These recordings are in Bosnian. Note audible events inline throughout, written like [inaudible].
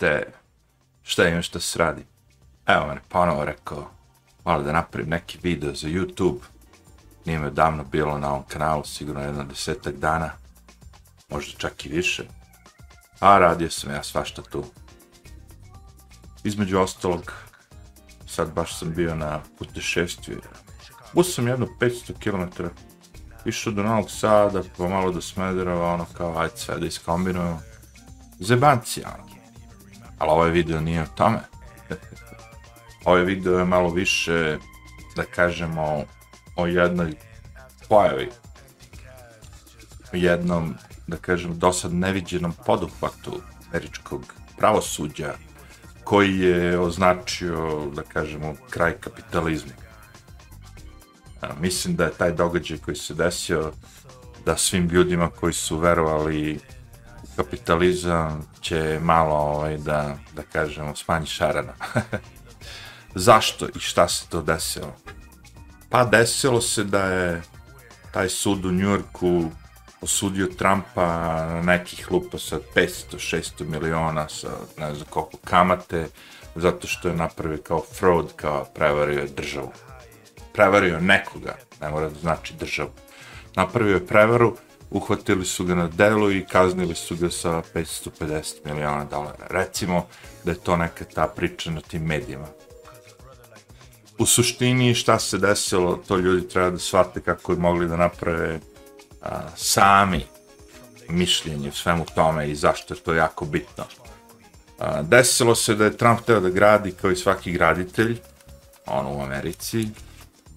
da šta imam što se radi. Evo mene ponovo rekao, malo da napravim neki video za YouTube. Nije me davno bilo na ovom kanalu, sigurno jedno desetak dana, možda čak i više. A radio sam ja svašta tu. Između ostalog, sad baš sam bio na putešestvi. Bus sam jedno 500 km išao do Novog Sada, pa malo do Smedereva, ono kao, ajde sve da iskombinujemo. Zebanci, ono. Ali ovaj video nije o tome. ovaj video je malo više, da kažemo, o jednoj pojavi. O jednom, da kažem, dosad neviđenom poduhvatu američkog pravosuđa koji je označio, da kažemo, kraj kapitalizma. A, mislim da je taj događaj koji se desio da svim ljudima koji su verovali kapitalizam će malo ovaj, da, da kažemo smanji šarana. [laughs] Zašto i šta se to desilo? Pa desilo se da je taj sud u Njurku osudio Trumpa na nekih lupa sa 500-600 miliona sa ne znam koliko kamate zato što je napravio kao fraud, kao prevario državu prevario nekoga, ne mora da znači državu. Napravio je prevaru, uhvatili su ga na delu i kaznili su ga sa 550 miliona dolara. Recimo da je to neka ta priča na tim medijima. U suštini šta se desilo, to ljudi treba da shvate kako je mogli da naprave a, sami mišljenje u svemu tome i zašto je to jako bitno. A, desilo se da je Trump teo da gradi kao i svaki graditelj, ono u Americi,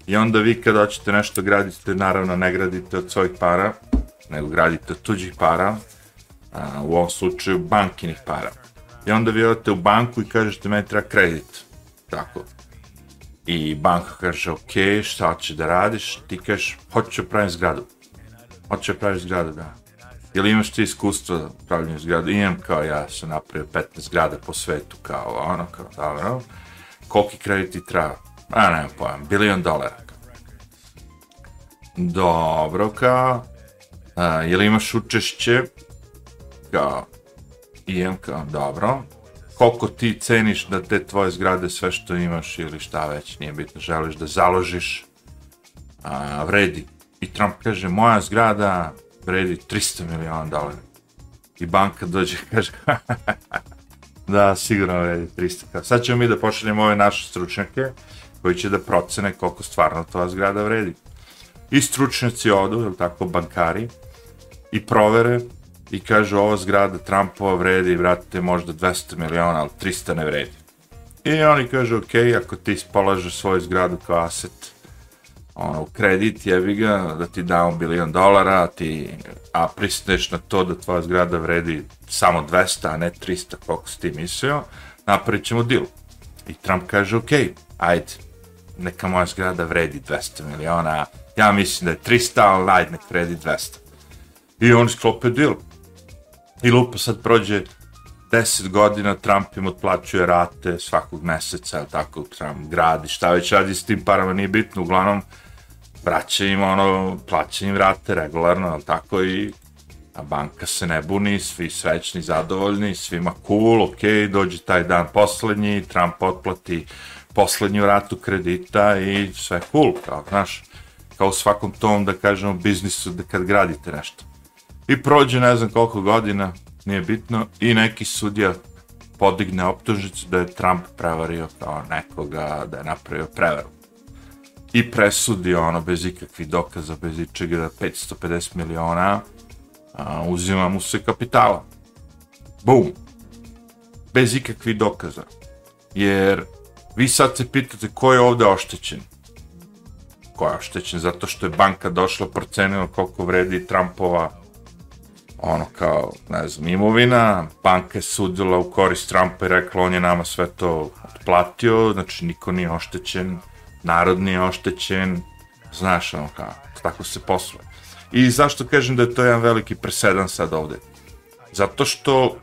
I onda vi kad hoćete nešto gradite, naravno ne gradite od svojih para, nego gradite od tuđih para, a, u ovom slučaju bankinih para. I onda vi odete u banku i kažete meni treba kredit. Tako. I banka kaže, ok, šta će da radiš? Ti kažeš, hoću pravim zgradu. Hoću pravim zgradu, da. Ili imaš ti iskustvo pravljenja zgrada? Imam kao ja sam napravio 15 zgrada po svetu, kao ono, kao dobro. Koliki kredit ti treba? a ne pojam, bilion dolara. Dobro, kao, a, je li imaš učešće, kao, imam kao, dobro, koliko ti ceniš da te tvoje zgrade sve što imaš ili šta već, nije bitno, želiš da založiš, a, vredi. I Trump kaže, moja zgrada vredi 300 miliona dolara. I banka dođe i [laughs] kaže, da, sigurno vredi 300. Sad ćemo mi da pošaljemo ove naše stručnjake, koji će da procene koliko stvarno ta zgrada vredi. I stručnjaci odu, ili tako, bankari, i provere, i kaže ova zgrada Trumpova vredi, vratite, možda 200 miliona, ali 300 ne vredi. I oni kažu, ok, ako ti polažeš svoju zgradu kao aset, ono, u kredit, jebi ga, da ti damo bilion dolara, ti, a pristaneš na to da tvoja zgrada vredi samo 200, a ne 300, koliko si ti mislio, napravit ćemo deal. I Trump kaže, ok, ajde, neka moja zgrada vredi 200 miliona, ja mislim da je 300, ali ajde nek vredi 200. I oni sklope deal. I lupa sad prođe 10 godina, Trump im otplaćuje rate svakog meseca, tako Trump gradi, šta već radi s tim parama, nije bitno, uglavnom vraća im ono, plaća im rate regularno, ali tako i a banka se ne buni, svi srećni, zadovoljni, svima cool, ok, dođe taj dan poslednji, Trump otplati poslednju ratu kredita i sve cool, kao, znaš, kao u svakom tom, da kažemo, biznisu, da kad gradite nešto. I prođe ne znam koliko godina, nije bitno, i neki sudija podigne optužnicu da je Trump prevario kao nekoga, da je napravio prevaru. I presudi ono, bez ikakvih dokaza, bez ičega, da 550 miliona a, uzima mu se kapitala. Bum! Bez ikakvih dokaza. Jer Vi sad se pitate ko je ovde oštećen. Ko je oštećen? Zato što je banka došla, procenila koliko vredi Trumpova ono kao, ne znam, imovina, banka je sudila u korist Trumpa i rekla on je nama sve to otplatio, znači niko nije oštećen, narod nije oštećen, znaš ono kao, tako se posluje. I zašto kažem da je to jedan veliki presedan sad ovde? Zato što,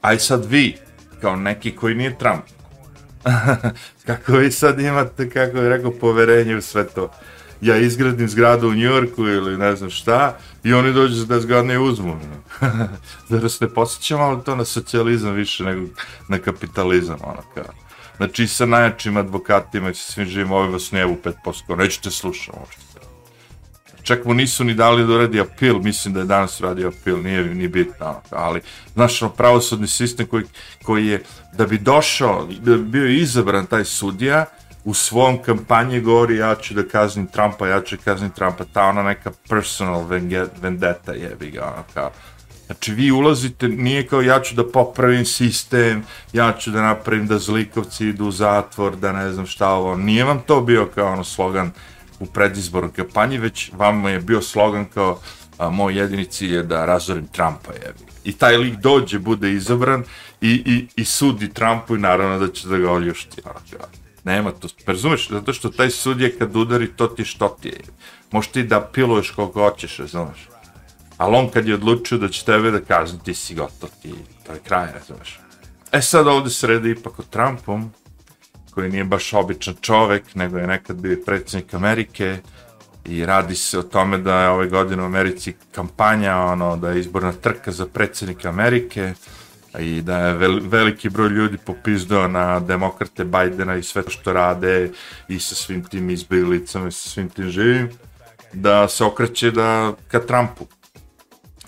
aj sad vi, kao neki koji nije Trump, [laughs] kako vi sad imate, kako je rekao, poverenje u sve to. Ja izgradim zgradu u Njorku ili ne znam šta, i oni dođu za 10 godina i uzmu. Ono. [laughs] da se ne posjećam, ali to na socijalizam više nego na kapitalizam, ono kao. Znači, sa najjačim advokatima i sa svim živim ovim vas ne 5%, nećete slušati uopšte. Čak mu nisu ni dali da uradi apil, mislim da je danas radio apil, nije ni bitno, ono, ali, znaš, ono, pravosudni sistem koji, koji je, da bi došao, da bi bio izabran taj sudija, u svom kampanji govori ja ću da kaznim Trumpa, ja ću da kaznim Trumpa, ta ona neka personal vendetta jebi ga, ono kao. Znači vi ulazite, nije kao ja ću da popravim sistem, ja ću da napravim da zlikovci idu u zatvor, da ne znam šta ovo, nije vam to bio kao ono slogan u predizbornoj kampanji, već vam je bio slogan kao a, moj jedini cilj je da razorim Trumpa jebi. I taj lik dođe, bude izabran i, i, i sudi Trumpu i naravno da će da ga oljušti. Ono, kao. Nema to, razumeš, zato što taj sudija kad udari, to ti što ti je. Možeš ti da piluješ koliko hoćeš, razumeš. Ali on kad je odlučio da će tebe da kazni, ti si gotov, ti, to je kraj, razumeš. E sad ovde sredi ipak o Trumpom, koji nije baš običan čovek, nego je nekad bio predsjednik Amerike, i radi se o tome da je ove godine u Americi kampanja, ono, da je izborna trka za predsjednika Amerike, i da je veliki broj ljudi popizdao na demokrate Bajdena i sve to što rade i sa svim tim izbjeglicama i sa svim tim živim, da se okreće da ka Trumpu,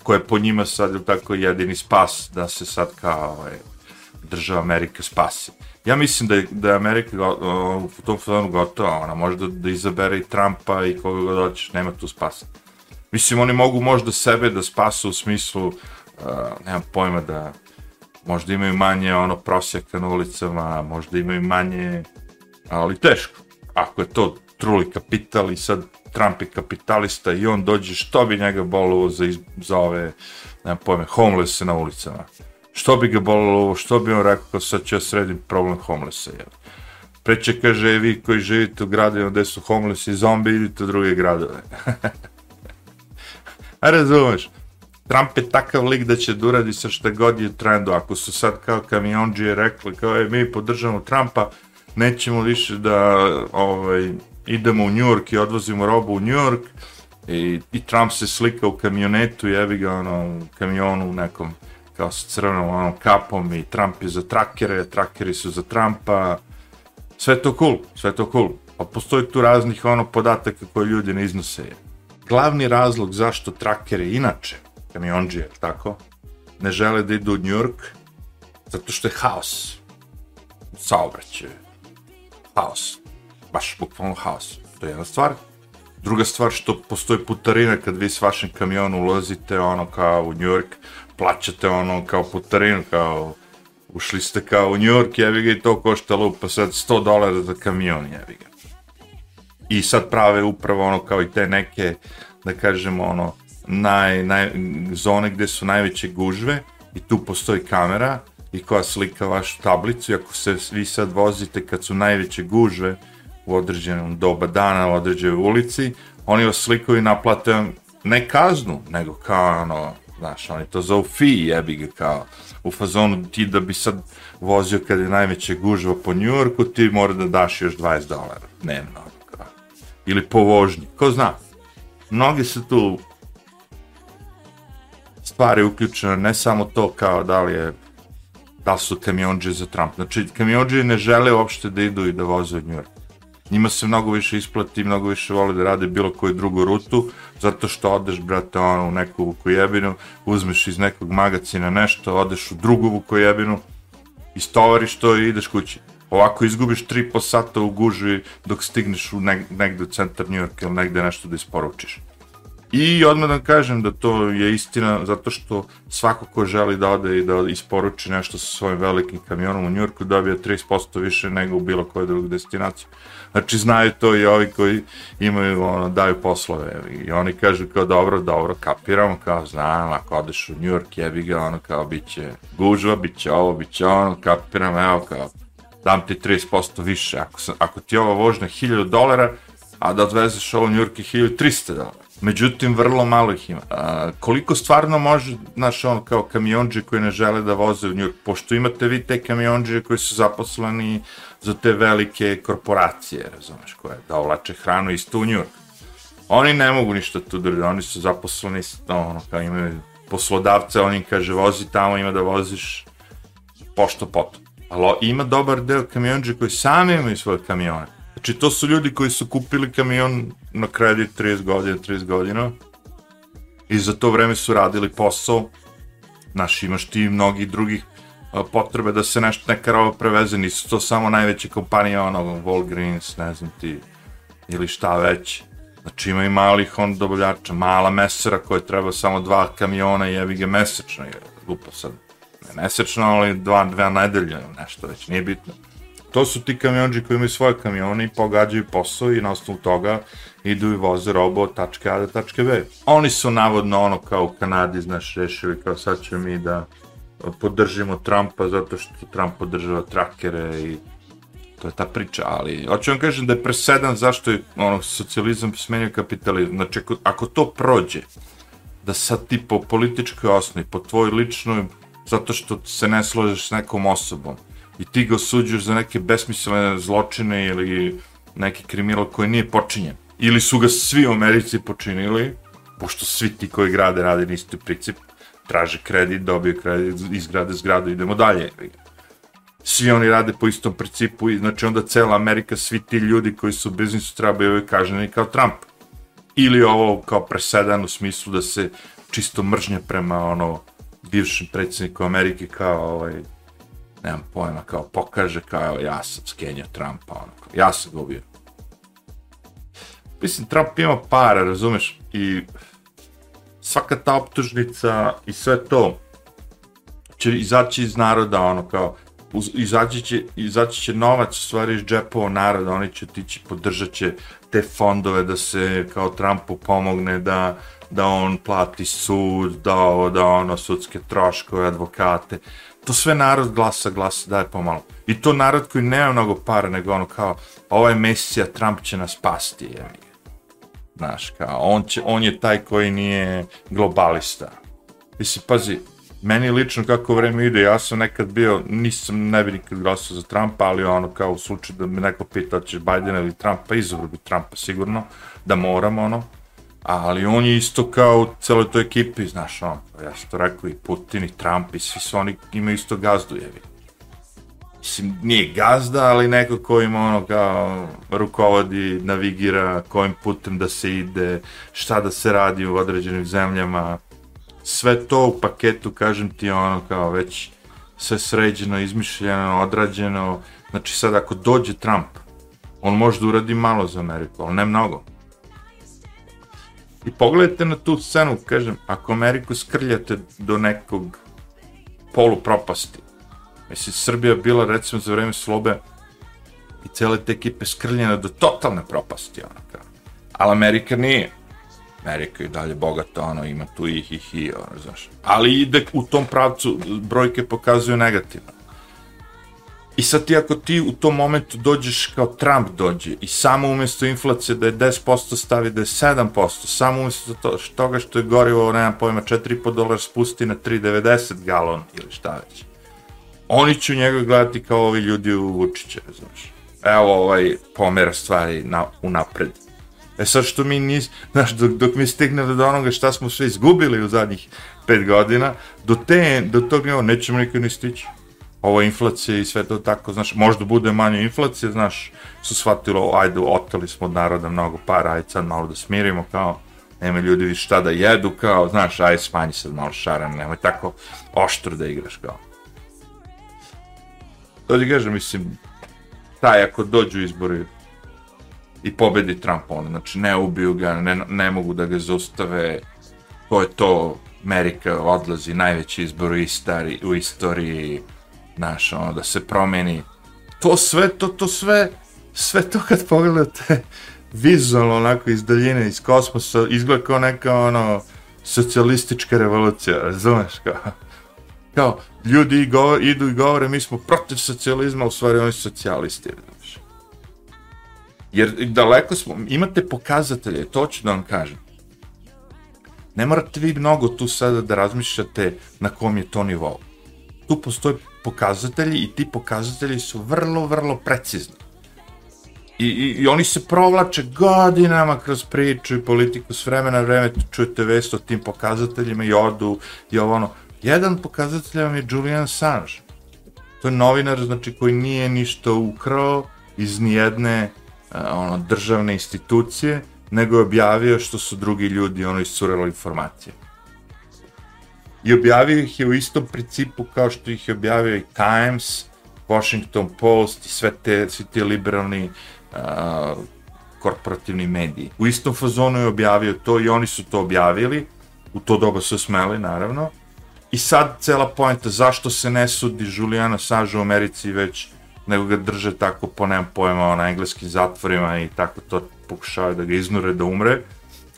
koje po njima sad tako jedini spas da se sad kao ovaj, država Amerika spasi. Ja mislim da je, da je Amerika u tom fazonu gotova, ona može da, da izabere i Trumpa i koga god hoćeš, nema tu spasa. Mislim, oni mogu možda sebe da spasu u smislu, uh, nemam pojma da možda imaju manje ono prosjeka na ulicama, možda imaju manje, ali teško. Ako je to truli kapital i sad Trump je kapitalista i on dođe, što bi njega bolovo za, za ove, nemam pojme, homelesse na ulicama? Što bi ga bolovo, što bi on rekao kao sad ću ja sredim problem homelessa, jel? Preće kaže, e, vi koji živite u gradima gde su homelessi i zombi, idite u druge gradove. [laughs] A razumeš? Trump je takav lik da će da uradi sa šta god je trendu. Ako su sad kao kamionđije rekli kao je mi podržamo Trumpa, nećemo više da ovaj, idemo u New York i odvozimo robu u New York i, i Trump se slika u kamionetu, jebi ga ono, u kamionu nekom kao sa crvenom onom kapom i Trump je za trakere, trakeri su za Trumpa, sve to cool, sve to cool. Pa postoji tu raznih ono podataka koje ljudi ne iznose. Glavni razlog zašto trakere inače kamionđije, tako, ne žele da idu u New York, zato što je haos. Saobraćaj. Haos. Baš bukvalno haos. To je jedna stvar. Druga stvar što postoji putarina kad vi s vašim kamionom ulazite ono kao u New York, plaćate ono kao putarinu, kao ušli ste kao u New York, jevi ga i to košta lupa sad 100 dolara za kamion, jevi ga. I sad prave upravo ono kao i te neke, da kažemo ono, naj, naj, zone gde su najveće gužve i tu postoji kamera i koja slika vašu tablicu i ako se vi sad vozite kad su najveće gužve u određenom doba dana u određenoj ulici, oni vas slikaju i naplate ne kaznu, nego kao ono, znaš, oni to zovu fee, jebi ga kao u fazonu ti da bi sad vozio kad je najveće gužva po Njujorku, ti mora da daš još 20 dolara dnevno, ono kao. ili po vožnji, ko zna. Mnogi se tu stvari uključene, ne samo to kao da li je da su kamionđe za Trump. Znači, kamionđe ne žele uopšte da idu i da voze od New York. Njima se mnogo više isplati, mnogo više vole da rade bilo koju drugu rutu, zato što odeš, brate, ono, u neku vukojebinu, uzmeš iz nekog magacina nešto, odeš u drugu vukojebinu, istovariš to i ideš kući. Ovako izgubiš 3,5 sata u gužvi dok stigneš u neg negde u centar New York ili negde nešto da isporučiš. I odmah da kažem da to je istina zato što svako ko želi da ode i da isporuči nešto sa svojim velikim kamionom u Njurku dobije 30% više nego u bilo kojoj drugoj destinaciji. Znači znaju to i ovi koji imaju, ono, daju poslove i oni kažu kao dobro, dobro, kapiramo, kao znam, ako odeš u Njurk, jebi ga, ono kao bit će gužva, bit će ovo, bit će ono, kapiram, evo kao dam ti 30% više, ako, sam, ako ti ovo vožnja 1000 dolara, a da odvezeš ovo u Njurk je 1300 dolara Međutim, vrlo malo ih ima. A, koliko stvarno može, znaš, on kao kamionđe koji ne žele da voze u Njurk, pošto imate vi te kamionđe koji su zaposleni za te velike korporacije, razumeš, koje da ovlače hranu isto u Njurk. Oni ne mogu ništa tu drži, oni su zaposleni, ono, kao imaju poslodavce, on im kaže, vozi tamo, ima da voziš pošto potom. Ali ima dobar deo kamionđe koji sami imaju svoje kamione. Znači, to su ljudi koji su kupili kamion na kredit 30 godina, 30 godina i za to vreme su radili posao. Znaš, imaš ti mnogi drugih potrebe da se nešto neka roba preveze, nisu to samo najveće kompanije, ono, Walgreens, ne znam ti, ili šta već. Znači ima i malih on dobavljača, mala mesera koja treba samo dva kamiona i jevi ga mesečno, je glupo sad. Ne mesečno, ali dva, dva nedelje, nešto već, nije bitno. To su ti kamionđi koji imaju svoje kamione i pogađaju posao i na osnovu toga idu i voze robo od tačke A do tačke B. Oni su navodno ono kao u Kanadi, znaš, rešili kao sad ćemo mi da podržimo Trumpa zato što Trump podržava trakere i to je ta priča, ali hoću vam kažem da je presedan zašto je ono, socijalizam smenio kapitalizam. Znači, ako, ako to prođe, da sad ti po političkoj osnovi, po tvojoj ličnoj, zato što se ne složiš s nekom osobom i ti ga osuđuješ za neke besmislene zločine ili neki kriminal koji nije počinjen. Ili su ga svi u Americi počinili, pošto svi ti koji grade rade na isti princip, traže kredit, dobije kredit, izgrade zgradu, idemo dalje svi oni rade po istom principu i znači onda cela Amerika, svi ti ljudi koji su u biznisu trebaju kažnjeni kao Trump. Ili ovo kao presedan u smislu da se čisto mržnje prema ono bivšem predsjedniku Amerike kao ovaj nemam pojma, kao pokaže kao ja sam skenio Trumpa, ono, kao, ja sam ga ubio. Mislim, Trump ima para, razumeš, i svaka ta optužnica i sve to će izaći iz naroda, ono, kao, izaći će, izaći će novac u stvari iz džepova naroda, oni će tići, podržat će te fondove da se kao Trumpu pomogne da, da on plati sud, da ovo, da ono, sudske troškove, advokate. To sve narod glasa, glasa, daje pomalo. I to narod koji nema mnogo para, nego ono kao, ovaj mesija, Trump će nas pasti, je Znaš, kao, on, će, on je taj koji nije globalista. Mislim, pazi, meni lično kako vreme ide, ja sam nekad bio, nisam, ne bi nikad glasao za Trumpa, ali ono kao u slučaju da me neko pita će Bidena ili Trumpa, izabro bi Trumpa sigurno, da moram ono, ali on je isto kao u celoj toj ekipi, znaš on, ja sam to rekao i Putin i Trump i svi su oni imaju isto gazdu, jevi. Mislim, nije gazda, ali neko ko ima ono kao rukovodi, navigira kojim putem da se ide, šta da se radi u određenim zemljama, sve to u paketu, kažem ti, ono, kao već sve sređeno, izmišljeno, odrađeno. Znači sad ako dođe Trump, on može da uradi malo za Ameriku, ali ne mnogo. I pogledajte na tu scenu, kažem, ako Ameriku skrljate do nekog polu propasti, mislim, Srbija bila, recimo, za vreme slobe i cele te ekipe skrljene do totalne propasti, ono, kao. Ali Amerika nije. Amerika je dalje bogata, ono, ima tu i i hi, ono, znaš. Ali ide u tom pravcu, brojke pokazuju negativno. I sad ti ako ti u tom momentu dođeš kao Trump dođe i samo umjesto inflacije da je 10% stavi da je 7%, samo umjesto to, toga što je gorivo, nemam pojma, 4,5 dolara spusti na 3,90 galon ili šta već. Oni će njega gledati kao ovi ljudi u Vučiće, znaš. Evo ovaj pomera stvari na, u napred. E sad što mi nis, znaš, dok, dok mi stigne do onoga šta smo sve izgubili u zadnjih pet godina, do, te, do tog evo, nećemo nikad ni stići. Ovo inflacija i sve to tako, znaš, možda bude manje inflacije, znaš, su shvatilo, ajde, oteli smo od naroda mnogo para, ajde sad malo da smirimo, kao, nema ljudi više šta da jedu, kao, znaš, ajde smanji sad malo šaran, nemoj tako oštro da igraš, kao. To ti kažem, mislim, taj ako dođu izbori, i pobedi Trump, ono, znači ne ubiju ga, ne, ne mogu da ga zaustave, to je to, Amerika odlazi, najveći izbor u, istari, u istoriji, znaš, ono, da se promeni. To sve, to, to sve, sve to kad pogledate [laughs] vizualno, onako, iz daljine, iz kosmosa, izgleda kao neka, ono, socijalistička revolucija, razumeš, kao, kao, ljudi govor, idu i govore, mi smo protiv socijalizma, u stvari oni su socijalisti, Jer daleko smo, imate pokazatelje, to ću da vam kažem. Ne morate vi mnogo tu sada da razmišljate na kom je to nivou. Tu postoje pokazatelji i ti pokazatelji su vrlo, vrlo precizni. I, i, I oni se provlače godinama kroz priču i politiku s vremena na vreme, čujete vest o tim pokazateljima i odu i ovo ono. Jedan pokazatelj vam je Julian Assange. To je novinar, znači, koji nije ništa ukrao iz nijedne uh, ono, državne institucije, nego je objavio što su drugi ljudi ono iscurelo informacije. I objavio ih je u istom principu kao što ih je objavio i Times, Washington Post i sve te, svi te liberalni uh, korporativni mediji. U istom fazonu je objavio to i oni su to objavili, u to doba su smeli naravno. I sad cela pojenta zašto se ne sudi Juliana Sažu u Americi već nego ga drže tako po nemam pojma na engleskim zatvorima i tako to pokušavaju da ga iznure da umre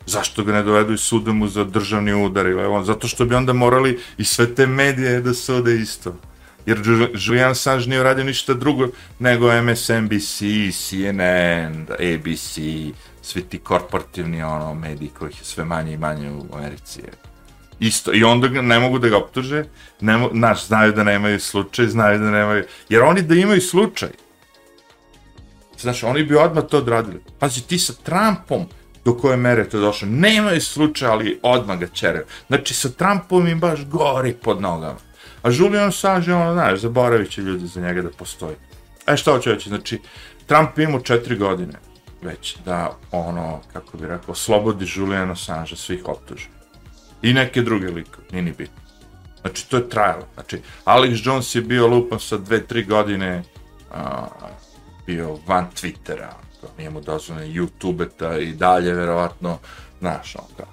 zašto ga ne dovedu i sude mu za državni udar ili on, zato što bi onda morali i sve te medije da sude isto. Jer Julian Assange nije uradio ništa drugo nego MSNBC, CNN, ABC, svi ti korporativni ono, mediji kojih je sve manje i manje u Americi. Isto. I onda ga, ne mogu da ga optuže, ne, naš, znaju da nemaju slučaj, znaju da nemaju... Jer oni da imaju slučaj, Znaš, oni bi odmah to odradili. Pazi, ti sa Trumpom do koje mere to došlo. Nemaju slučaja, ali odmah ga čeraju. Znači, sa Trumpom im baš gori pod nogama. A Julian Assange, ono, znaš, zaboravit će ljudi za njega da postoji. E, šta hoću reći? Znači, Trump ima četiri godine već da, ono, kako bi rekao, slobodi Julian Assange svih optuža. I neke druge likove, nije ni bitno. Znači, to je trajalo. Znači, Alex Jones je bio lupan sa dve, tri godine, a, bio van Twittera, to nije mu dozvoljeno youtube ta i dalje, verovatno, znaš, on kao.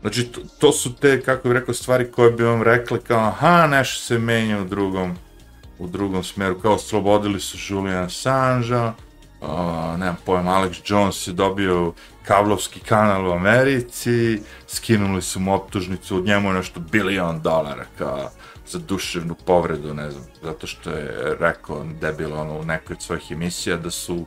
Znači, to, to, su te, kako bih rekao, stvari koje bi vam rekli kao, aha, nešto se menja u drugom, u drugom smjeru, kao slobodili su Julian Assange-a, uh, nemam pojem, Alex Jones je dobio kablovski kanal u Americi, skinuli su mu optužnicu, od njemu nešto bilion dolara, kao, za duševnu povredu, ne znam, zato što je rekao debil ono u nekoj od svojih emisija da su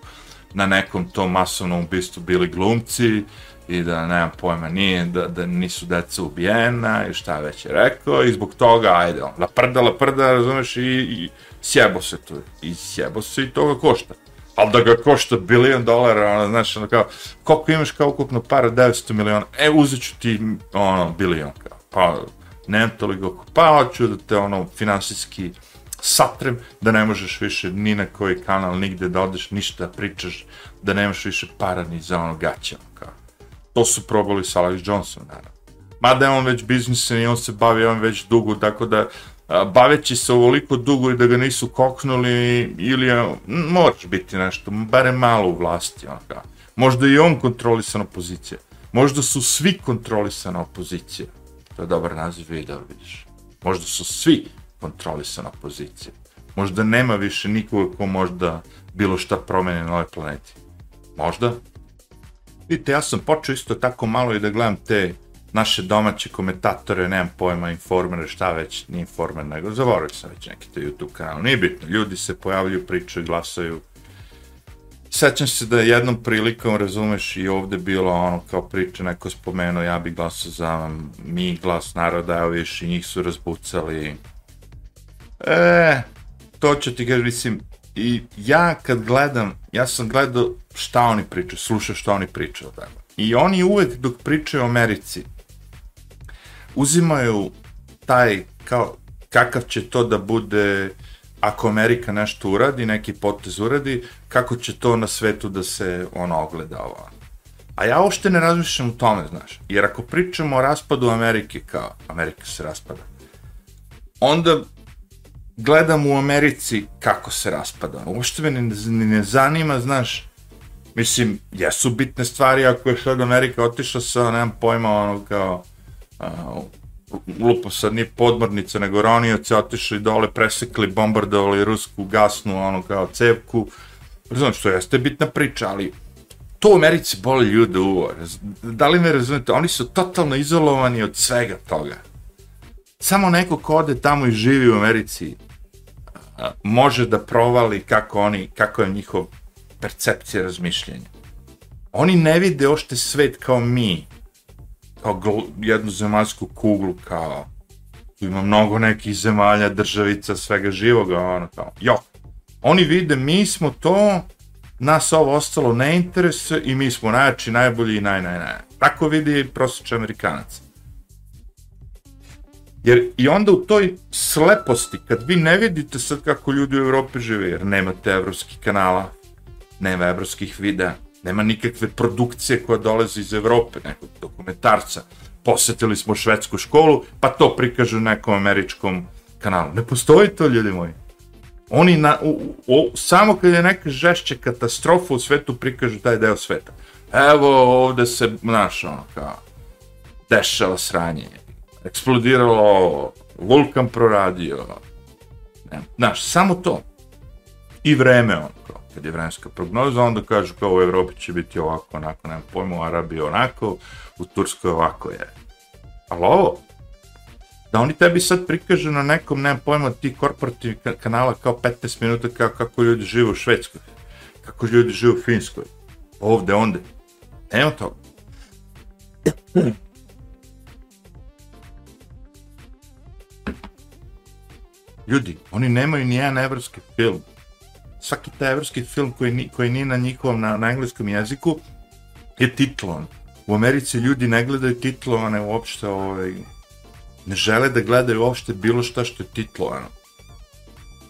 na nekom tom masovnom ubistvu bili glumci i da nemam pojma nije, da, da nisu deca ubijena i šta već je rekao i zbog toga, ajde, on, laprda, laprda, razumeš, i, i sjebo se tu, i sjebo se i toga košta. Ali da ga košta bilion dolara, ono, znaš, ono kao, koliko imaš kao ukupno para, 900 miliona, e, uzet ću ti, ono, bilion, kao, pa, nemam toliko, pa hoću da te ono finansijski satrem, da ne možeš više ni na koji kanal, nigde da odeš, ništa da pričaš, da nemaš više para ni za ono gaće. Ono kao. To su probali sa Alex Johnson, naravno. Mada je on već biznisen i on se bavi on već dugo, tako da baveći se ovoliko dugo i da ga nisu koknuli, ili je, moraš biti nešto, bare malo u vlasti. Ono, kao. Možda i on kontrolisana opozicija. Možda su svi kontrolisana opozicija. To je dobar naziv videa, vidiš. Možda su svi kontrolisana pozicija. Možda nema više nikoga ko možda bilo šta promene na ovoj planeti. Možda. Vidite, ja sam počeo isto tako malo i da gledam te naše domaće komentatore, nemam pojma, informere, šta već, ni informer, nego zaboravio sam već neki te YouTube kanal. Nije bitno, ljudi se pojavljuju, pričaju, glasaju, sećam se da je jednom prilikom, razumeš, i ovde bilo ono kao priča, neko spomenuo, ja bih glasao za mi glas naroda, evo viš, i njih su razbucali. E, to ću ti kažem, mislim, i ja kad gledam, ja sam gledao šta oni pričaju, slušao šta oni pričaju, tako. I oni uvek dok pričaju o Americi, uzimaju taj, kao, kakav će to da bude, ako Amerika nešto uradi, neki potez uradi, kako će to na svetu da se ono ogleda ovo. A ja uopšte ne razmišljam u tome, znaš. Jer ako pričamo o raspadu Amerike, kao Amerika se raspada, onda gledam u Americi kako se raspada. Uopšte me ne, ne, ne zanima, znaš, mislim, jesu bitne stvari ako je sad Amerika otišla sa, nemam pojma, ono kao, uh, lupo sad nije podmornica, nego ronioci otišli dole, presekli, bombardovali rusku gasnu, ono kao cevku. Razumem što jeste bitna priča, ali to u Americi boli ljude uvo. Da li me razumete? Oni su totalno izolovani od svega toga. Samo neko ko ode tamo i živi u Americi može da provali kako oni, kako je njihov percepcija razmišljenja. Oni ne vide ošte svet kao mi, kao jednu zemaljsku kuglu, kao, tu ima mnogo nekih zemalja, državica, svega živoga, ono, kao, jo. Oni vide, mi smo to, nas ovo ostalo ne interesuje i mi smo najjači, najbolji i naj, naj, naj. Tako vidi prosječan Amerikanac. Jer i onda u toj sleposti, kad vi ne vidite sad kako ljudi u Evropi žive, jer nemate evropskih kanala, nema evropskih videa, nema nikakve produkcije koja dolazi iz Evrope, nekog dokumentarca, posetili smo švedsku školu, pa to prikažu nekom američkom kanalu. Ne postoji to, ljudi moji. Oni na, u, u, samo kad je neka žešća katastrofa u svetu prikažu taj deo sveta. Evo ovde se, znaš, ono, kao, dešava sranje, eksplodiralo, vulkan proradio, ne, znaš, samo to. I vreme, ono, kao, kad je vremenska prognoza, onda kažu kao u Evropi će biti ovako, onako, nema pojma, u Arabiji onako, u Turskoj ovako je. Ali ovo, da oni tebi sad prikažu na nekom, nemam pojma, ti korporativni kanala kao 15 minuta kao kako ljudi žive u Švedskoj, kako ljudi žive u Finskoj, ovde, onde. Nema toga. Ljudi, oni nemaju ni jedan evropski film. Svaki taj evropski film koji, koji nije na njihovom, na, na engleskom jeziku, je titlovan. U Americi ljudi ne gledaju titlovane uopšte, ovaj, ne žele da gledaju uopšte bilo šta što je titlovano.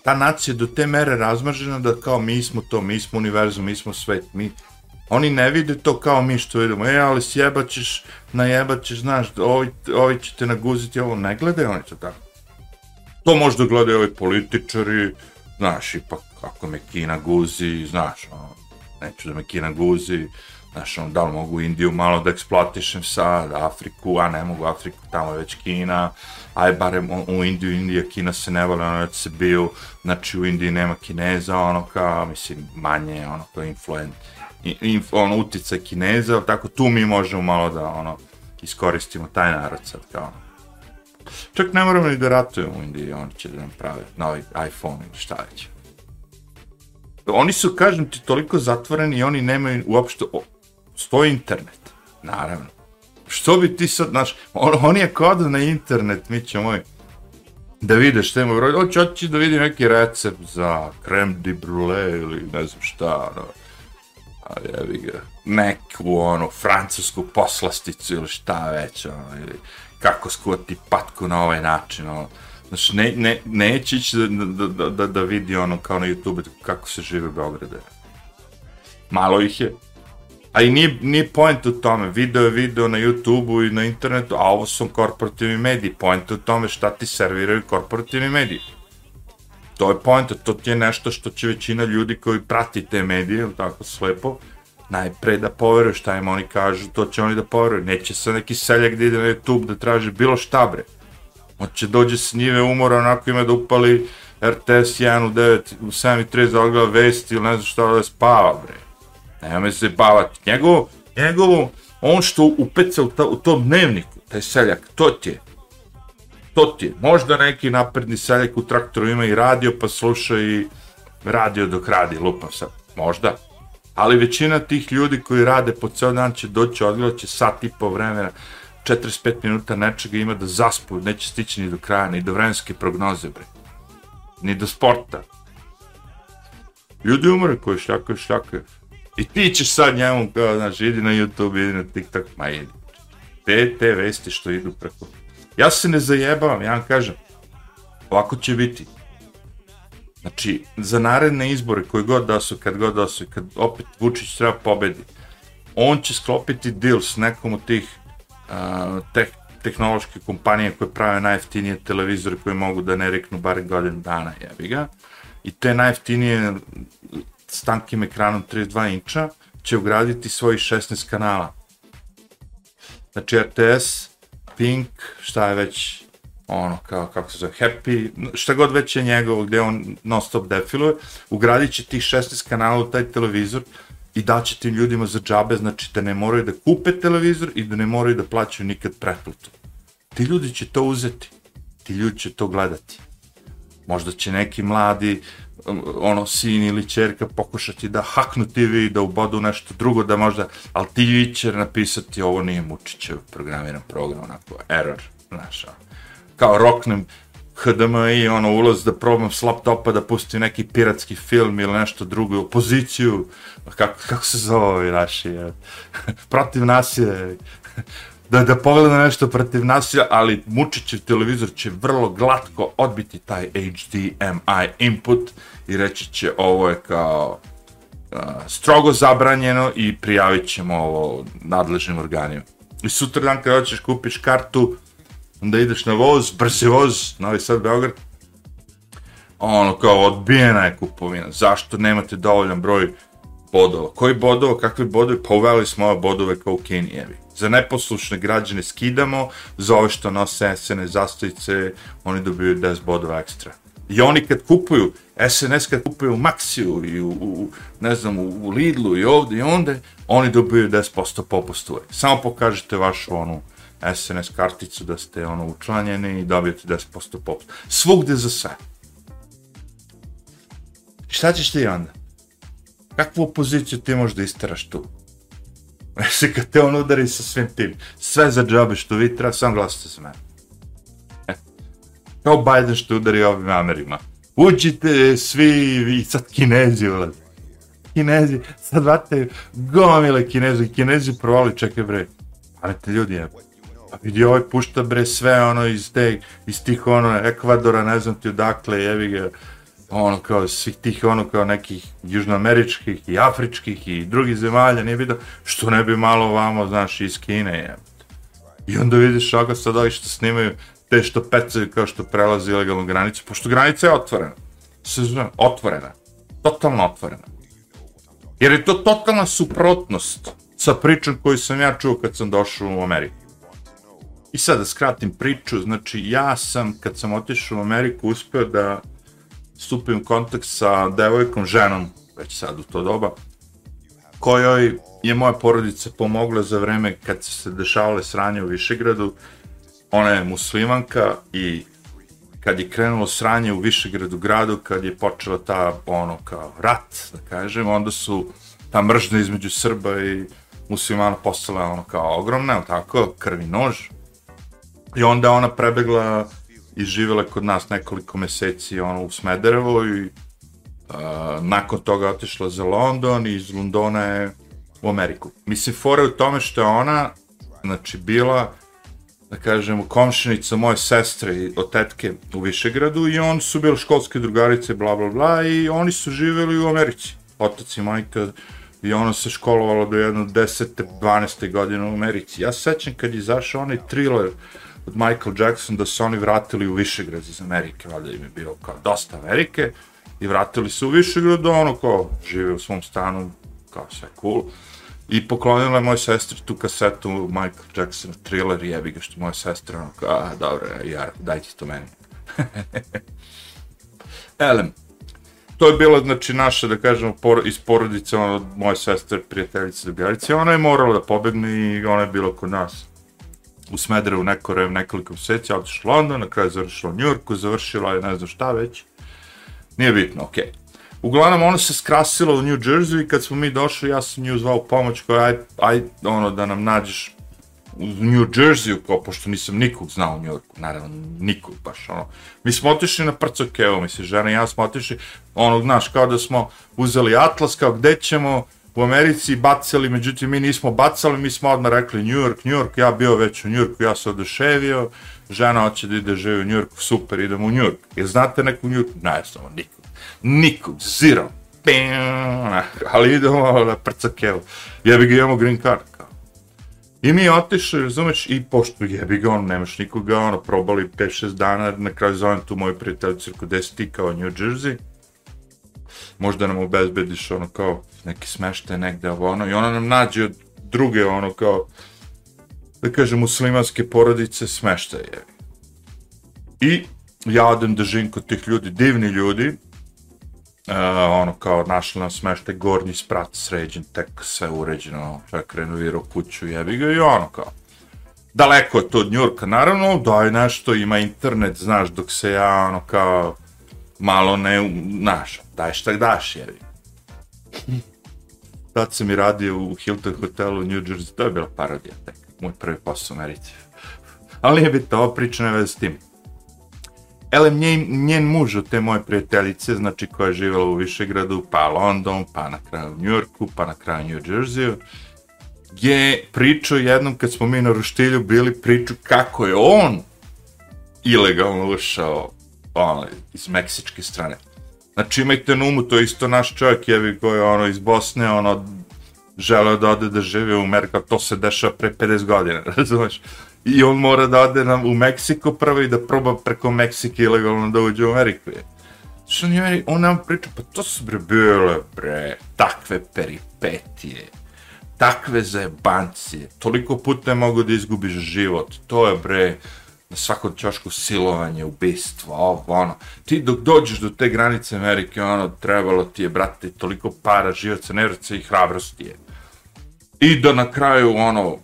Ta nacija do te mere razmržena da kao mi smo to, mi smo univerzum, mi smo svet, mi... Oni ne vide to kao mi što vidimo, e, ali sjebaćeš, najebaćeš, znaš, ovi, ovi će te naguziti, ovo ne gledaju oni to tako. To možda gledaju ovi političari, znaš, ipak ako me Kina guzi, znaš, ono, neću da me Kina guzi, Znaš, ono, da li mogu Indiju malo da eksploatišem sad, Afriku, a ne mogu Afriku, tamo je već Kina, aj barem u Indiju, Indija, Kina se ne vole, ono, se bio, znači u Indiji nema Kineza, ono, kao, mislim, manje, ono, to influent, inf, ono, uticaj Kineza, tako tu mi možemo malo da, ono, iskoristimo taj narod sad, kao, ono. Čak ne moramo ni da ratujemo u Indiji, oni će da nam prave novi iPhone ili šta već. Oni su, kažem ti, toliko zatvoreni i oni nemaju uopšte stoji internet, naravno. Što bi ti sad, znaš, on, on je kod na internet, mi ćemo moj, da vide šta ima broj, hoće, hoće da vidi neki recept za krem de brulee ili ne znam šta, no a jevi ga, neku, ono, francusku poslasticu ili šta već, ono, ili kako skuvati patku na ovaj način, ono, Znači, ne, ne, neće ići da, da, da, da, vidi ono kao na YouTube kako se žive u Beogradu. Malo ih je, A i nije, nije point u tome, video je video na YouTube-u i na internetu, a ovo su korporativni mediji. Point u tome šta ti serviraju korporativni mediji. To je point, to ti je nešto što će većina ljudi koji prati te medije, ili tako slepo, najpre da poveruju šta im oni kažu, to će oni da poveruju. Neće se neki seljak da ide na YouTube da traži bilo šta bre. On će dođe s njive umora, onako ima da upali RTS 1 u 9, u 7.30 da odgleda vesti ili ne znam šta da spava bre Nema se bavati. Njegovo, njegovo, on što upeca u, ta, u tom dnevniku, taj seljak, to ti je. To ti je. Možda neki napredni seljak u traktoru ima i radio, pa sluša i radio dok radi, lupam sad. Možda. Ali većina tih ljudi koji rade po ceo dan će doći, odgledat će sat i po vremena, 45 minuta nečega ima da zaspu, neće stići ni do kraja, ni do vremenske prognoze, bre. Ni do sporta. Ljudi umre koji šljakaju, šljakaju. I ti ćeš sad njemu, kao, znaš, idi na YouTube, idi na TikTok, ma idi. Te, te vesti što idu preko. Ja se ne zajebavam, ja vam kažem, ovako će biti. Znači, za naredne izbore, koji god da su, kad god da su, kad opet Vučić treba pobedi, on će sklopiti deal s nekom od tih uh, teh, tehnološke kompanije koje prave najjeftinije televizore koje mogu da ne reknu bar godin dana, jebi ga. I te najjeftinije s tankim ekranom 32 inča će ugraditi svoji 16 kanala. Znači RTS, Pink, šta je već ono, kao, kako se zove, Happy, šta god već je njegovo, gdje on non stop defiluje, ugradit će tih 16 kanala u taj televizor i daće tim ljudima za džabe, znači da ne moraju da kupe televizor i da ne moraju da plaćaju nikad pretplatu. Ti ljudi će to uzeti, ti ljudi će to gledati. Možda će neki mladi ono sin ili čerka pokušati da haknu TV i da ubodu nešto drugo da možda, ali ti će napisati ovo nije Mučićev programiran program, onako, error, znaš, ono kao roknem HDMI, ono, ulaz da probam s laptopa da pustim neki piratski film ili nešto drugo, opoziciju, pa kako, kako se zove ovi naši, je, [laughs] protiv nasilja, da, da pogleda nešto protiv nasilja, ali mučićev televizor će vrlo glatko odbiti taj HDMI input i reći će ovo je kao uh, strogo zabranjeno i prijavit ćemo ovo nadležnim organima. I sutra dan kada hoćeš kupiš kartu, onda ideš na voz, brzi voz, Novi Sad, Beograd, ono kao odbijena je kupovina, zašto nemate dovoljan broj bodova? Koji bodova, kakvi bodovi? Pa uveli smo ove bodove kao u Kenijevi. Za neposlušne građane skidamo, za ove što nose SNS zastavice, oni dobiju 10 bodova ekstra. I oni kad kupuju, SNS kad kupuju u Maxiju i u, u, ne znam, u Lidlu i ovde i onde, oni dobiju 10% popustu. Samo pokažete vašu onu SNS karticu da ste ono učlanjeni i dobijete 10% popusta. Svugde za sve. Šta ćeš ti onda? Kakvu opoziciju ti možeš da istaraš tu? [laughs] Znači, kad te on udari sa svim tim, sve za džabe što vi treba, sam glasite za mene. E, kao Biden što udari ovim Amerima. Uđite svi, vi sad kinezi, vlad. Kinezi, sad vate gomile kinezi, kinezi provali, čekaj bre. Pamete ljudi, je. Pa vidi ovaj pušta bre sve ono iz te, iz tih ono Ekvadora, ne znam ti odakle, jevi ga ono kao svih tih ono kao nekih južnoameričkih i afričkih i drugih zemalja, nije bitno, što ne bi malo vamo, znaš, iz Kine je. I onda vidiš oga sad ovi što snimaju te što pecaju kao što prelazi ilegalnu granicu, pošto granica je otvorena. Se zna, otvorena. Totalno otvorena. Jer je to totalna suprotnost sa pričom koju sam ja čuo kad sam došao u Ameriku. I sad da skratim priču, znači ja sam, kad sam otišao u Ameriku, uspeo da stupim u kontakt sa devojkom, ženom, već sad u to doba, kojoj je moja porodica pomogla za vreme kad se dešavale sranje u Višegradu. Ona je muslimanka i kad je krenulo sranje u Višegradu gradu, kad je počela ta, ono, kao rat, da kažem, onda su ta mržnja između Srba i muslimana postala, ono, kao ogromna, tako, krvi nož. I onda ona prebegla i živjela kod nas nekoliko meseci ono, u Smederevo i a, nakon toga otišla za London i iz Londona je u Ameriku. Mislim, fora u tome što je ona, znači, bila, da kažemo, komšinica moje sestre i od tetke u Višegradu i on su bili školske drugarice, bla, bla, bla, i oni su živjeli u Americi. Otac i majka i ona se školovala do jedno 10. 12. godine u Americi. Ja se sećam kad je izašao onaj thriller od Michael Jackson da se oni vratili u Višegrad iz Amerike, valjda im je bilo kao dosta Amerike, i vratili se u Višegrad, ono kao žive u svom stanu, kao sve cool. I poklonila je moj sestri tu kasetu Michael Jackson thriller, jebi ga što moja sestra, ono kao, a, dobro, jar, dajte to meni. [laughs] Elem, to je bilo, znači, naša, da kažemo, por, iz porodice, ono, moje sestre, prijateljice, drugarice, ona je morala da pobegne i ona je bilo kod nas u Smederevu neko vreme, nekoliko mjeseci, otišla u London, na kraju završila u Njurku, završila je ne znam šta već. Nije bitno, okej. Okay. Uglavnom, ona se skrasila u New Jersey i kad smo mi došli, ja sam nju zvao pomoć koja, aj, aj, ono, da nam nađeš u New Jersey, kao, pošto nisam nikog znao u New Yorku, naravno, nikog baš, ono. Mi smo otišli na prco Kevo, misli, žena i ja smo otišli, ono, znaš, kao da smo uzeli atlas, kao gde ćemo, u Americi bacali, međutim mi nismo bacali, mi smo odmah rekli New York, New York, ja bio već u New Yorku, ja se oduševio, žena hoće da ide živi u New Yorku, super, idemo u New York. Jer znate neku New York? Ne, samo nikog. Nikog, zero. Bam, ali idemo na prcakevu. Jebi ga imamo green card. Kao. I mi otišli, razumeš, i pošto jebi ga, on, nemaš nikoga, ono, probali 5-6 dana, na kraju zovem tu moju prijateljicu, gde si ti kao New Jersey, možda nam obezbediš ono kao neki smeštaj negde ovo ono i ona nam nađe od druge ono kao da kažem muslimanske porodice smeštaje. I ja odem da živim kod tih ljudi, divni ljudi, uh, ono kao našli nam smeštaj, gornji sprat sređen, tek sve uređeno, ono, čak renovirao kuću, jebi ga i ono kao. Daleko je to od Njurka, naravno, daj nešto, ima internet, znaš, dok se ja ono kao malo ne, znaš, daj šta daš, jevi. Tad sam i radio u Hilton hotelu u New Jersey, to je bila parodija, tek, moj prvi posao u Americi. Ali je bitno, ova priča ne veze s tim. Elem, njen, njen muž od te moje prijateljice, znači koja je živjela u Višegradu, pa London, pa na kraju New Yorku, pa na kraju New Jerseyu, je pričao jednom kad smo mi na Ruštilju bili priču kako je on ilegalno ušao ono, iz meksičke strane. Znači imajte na umu, to je isto naš čovjek jevi koji je ono iz Bosne, ono želeo da ode da žive u Ameriku, to se dešava pre 50 godina, [laughs] razumeš? I on mora da ode na, u Meksiko prvo i da proba preko Meksike ilegalno da uđe u Ameriku. Je. Što on, je, on nam priča, pa to su bre bile, bre, takve peripetije, takve zajebancije, toliko puta je mogo da izgubiš život, to je bre, na svakom čošku silovanje, ubistvo, ovo, ono. Ti dok dođeš do te granice Amerike, ono, trebalo ti je, brate, toliko para, živaca, nervica i hrabrosti je. I da na kraju, ono,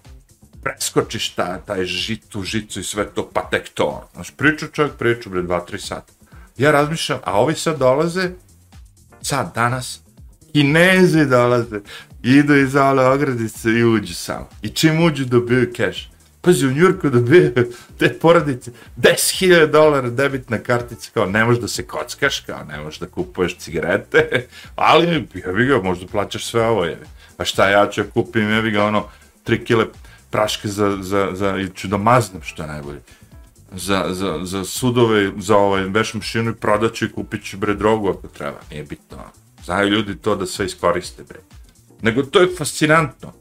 preskočiš ta, taj žitu, žicu i sve to, pa tek to. Ono. Znaš, priču čovjek, priču, bre, dva, tri sata. Ja razmišljam, a ovi sad dolaze, sad, danas, kinezi dolaze, idu iz ove ogradice i uđu samo. I čim uđu dobiju cash. Pazi, u Njurku dobije te porodice 10.000 dolara debitna kartica, kao ne možeš da se kockaš, kao ne možeš da kupuješ cigarete, [laughs] ali jebi ga, možda plaćaš sve ovo, jebi. A šta ja ću kupim, jebi ga, ono, 3 kile praške za, za, za, ili ću da maznem, što je najbolje. Za, za, za sudove, za ovaj veš mašinu i prodaću i kupit ću bre drogu ako treba, nije bitno. Ono. Znaju ljudi to da sve iskoriste, bre. Nego to je fascinantno.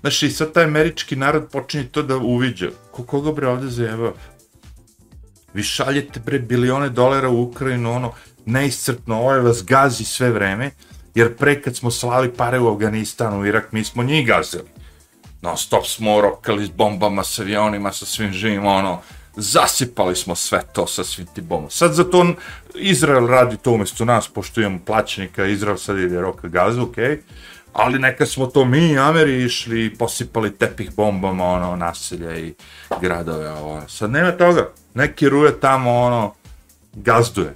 Znaš, i sad taj američki narod počinje to da uviđa. Ko koga bre ovde zajeva? Vi šaljete bre bilione dolara u Ukrajinu, ono, neiscrpno, ovo ovaj vas gazi sve vreme, jer pre kad smo slali pare u Afganistanu, u Irak, mi smo njih gazili. No, stop smo rokali s bombama, s avionima, sa svim živim, ono, zasipali smo sve to sa svim ti bombama. Sad za to Izrael radi to umjesto nas, pošto imamo plaćenika, Izrael sad ide roka gazu, okej, okay ali neka smo to mi, Ameri, išli i posipali tepih bombama, ono, naselja i gradove, ovo. Sad nema toga, neki ruje tamo, ono, gazduje.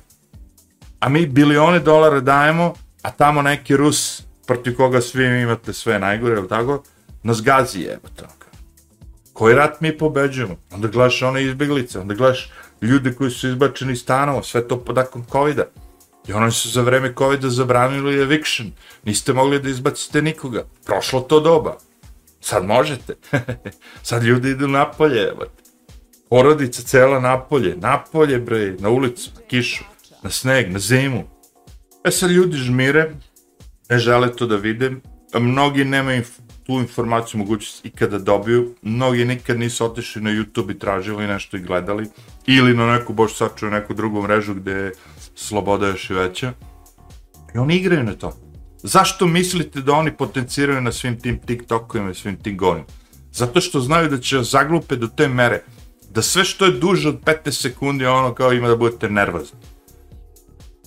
A mi bilione dolara dajemo, a tamo neki Rus, protiv koga svi imate sve najgore, ili tako, nas gazi jeba to. Ono, koji rat mi pobeđujemo? Onda gledaš one izbjeglice, onda gledaš ljude koji su izbačeni iz stanova, sve to podakon COVID-a. I oni su za vreme COVID-a zabranili eviction. Niste mogli da izbacite nikoga. Prošlo to doba. Sad možete. [laughs] Sad ljudi idu napolje, evo. Porodica cela napolje. Napolje, bre, na ulicu, na kišu, na sneg, na zimu. E sad ljudi žmire, ne žele to da vide. Mnogi nemaju tu informaciju mogućnost ikada dobiju. Mnogi nikad nisu otišli na YouTube i tražili nešto i gledali. Ili na neku, bož sačuju, neku drugu mrežu gde je sloboda još i veća. I oni igraju na to. Zašto mislite da oni potenciraju na svim tim TikTokovima i svim tim govorima? Zato što znaju da će zaglupe do te mere da sve što je duže od 15 sekundi ono kao ima da budete nervozni.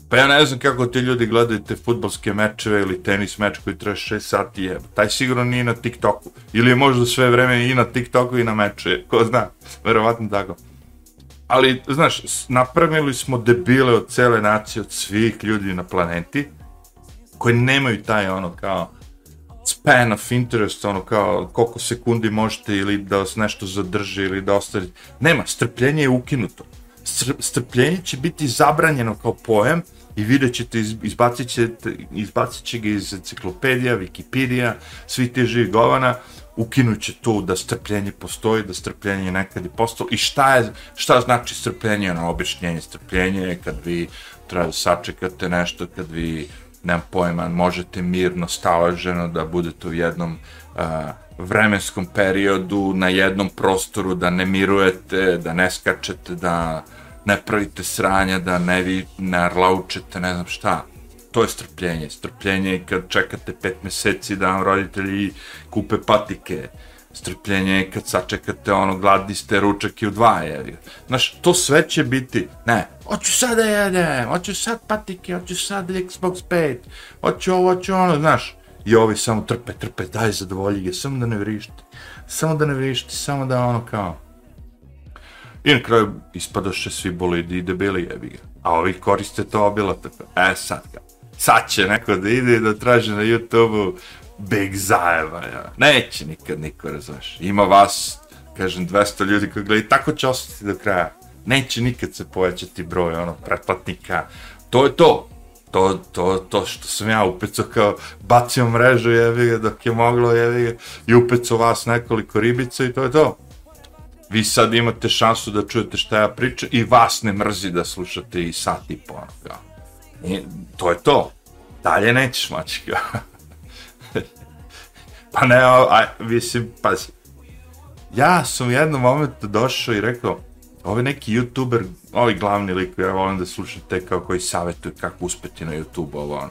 Pa ja ne znam kako ti ljudi gledaju te futbalske mečeve ili tenis meč koji traje 6 sati je. Taj sigurno nije na TikToku. Ili je možda sve vreme i na TikToku i na meče. Ko zna, verovatno tako ali, znaš, napravili smo debile od cele nacije, od svih ljudi na planeti, koji nemaju taj, ono, kao, span of interest, ono, kao, koliko sekundi možete ili da vas nešto zadrži ili da ostavite. Nema, strpljenje je ukinuto. Strpljenje će biti zabranjeno kao pojem i vidjet ćete, izbacit, ćete, izbacit će ga iz enciklopedija, Wikipedia, svi te živi govana, ukinut će to da strpljenje postoji, da strpljenje nekad je postalo. I šta, je, šta znači strpljenje, ono objašnjenje strpljenje je kad vi treba da sačekate nešto, kad vi, nemam pojma, možete mirno, staloženo da budete u jednom uh, vremenskom periodu, na jednom prostoru, da ne mirujete, da ne skačete, da ne pravite sranja, da ne vi ne arlaučete, ne znam šta to je strpljenje. Strpljenje je kad čekate pet meseci da vam roditelji kupe patike. Strpljenje je kad sačekate ono, gladni ste ručak i u dva, je. Znaš, to sve će biti, ne, hoću sad da jedem, hoću sad patike, hoću sad Xbox 5, hoću ovo, hoću ono, znaš. I ovi samo trpe, trpe, daj zadovolji ga, samo da ne vrišti, samo da ne vrišti, samo da ono kao... I na kraju ispadaše svi bolidi i debeli jebi ga. A ovi koriste to obilatako. E sad kao sad će neko da ide i da traži na YouTube-u Big Zajeva, ja. Neće nikad niko, razvaš. Ima vas, kažem, 200 ljudi koji gledaju, tako će ostati do kraja. neće nikad se povećati broj ono pretplatnika. To je to. To, to, to što sam ja upecao kao bacio mrežu jevi ga dok je moglo jevi ga i upecao vas nekoliko ribica i to je to. Vi sad imate šansu da čujete šta ja pričam i vas ne mrzi da slušate i sat i po ono kao. I to je to. Dalje nećeš moći kao. [laughs] pa ne, aj, mislim, pazi. Ja sam u jednom momentu došao i rekao, ovaj neki youtuber, ovaj glavni lik, ja volim da slušam te kao koji savjetuju kako uspeti na YouTube, ovo ono.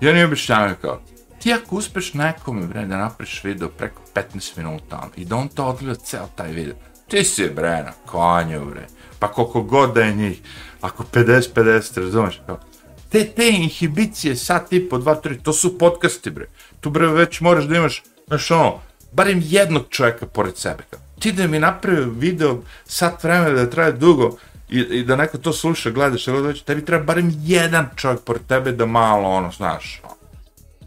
I oni objašnjavaju kao, ti ako uspeš nekome, bre, da napriš video preko 15 minuta, ono, i da on to odgleda ceo taj video, ti si, bre, na konju, bre, pa koliko god da je njih, ako 50-50, razumeš, kao, te, te inhibicije, sat i po, dva, tri, to su podcasti, bre, tu, bre, već moraš da imaš, znaš, ono, barem jednog čovjeka pored sebe, kao, ti da mi napravi video sat vremena da traje dugo i, i da neko to sluša, gledaš, ili već, tebi treba barem jedan čovjek pored tebe da malo, ono, znaš, ono.